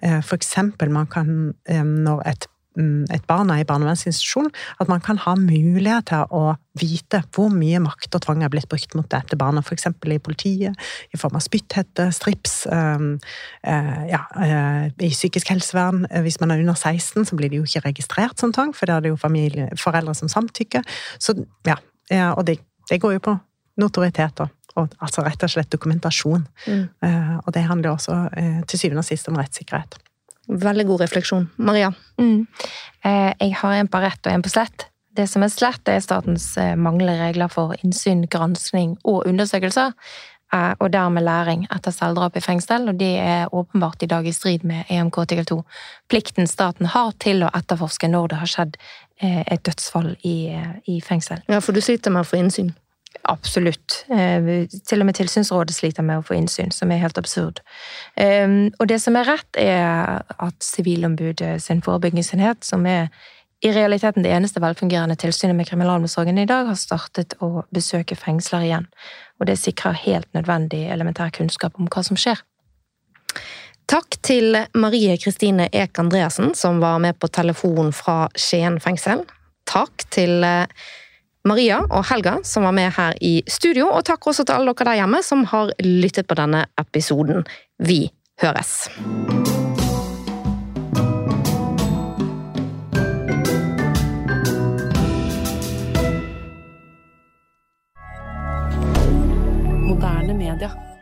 f.eks. man kan, når et et barn er i barnevernsinstitusjon, at man kan ha mulighet til å vite hvor mye makt og tvang er blitt brukt mot dette barnet, f.eks. i politiet, i form av spytthette, strips, øh, øh, ja, øh, i psykisk helsevern. Hvis man er under 16, så blir det jo ikke registrert som tvang, for da er det jo familie, foreldre som samtykker. Så, ja, og det, det går jo på notoritet da. og altså rett og slett dokumentasjon. Mm. Og det handler også til syvende og sist om rettssikkerhet. Veldig god refleksjon. Maria? Mm. Uh, jeg har en på rett og en på slett. Det som er slett, er statens manglende regler for innsyn, granskning og undersøkelser. Og dermed læring etter selvdrap i fengsel, og det er åpenbart i dag i strid med EMK artikkel 2. Plikten staten har til å etterforske når det har skjedd et dødsfall i, i fengsel. Ja, for du sliter med få innsyn? Absolutt. Eh, til og med Tilsynsrådet sliter med å få innsyn, som er helt absurd. Eh, og det som er rett, er at Sivilombudet sin forebyggingsenhet, som er i realiteten det eneste velfungerende tilsynet med kriminalomsorgen i dag, har startet å besøke fengsler igjen. Og det sikrer helt nødvendig elementær kunnskap om hva som skjer. Takk til Marie Kristine Eek Andreassen, som var med på telefon fra Skien fengsel. Takk til Maria og Helga som var med her i studio, og takk også til alle dere der hjemme som har lyttet på denne episoden. Vi høres! Moderne media.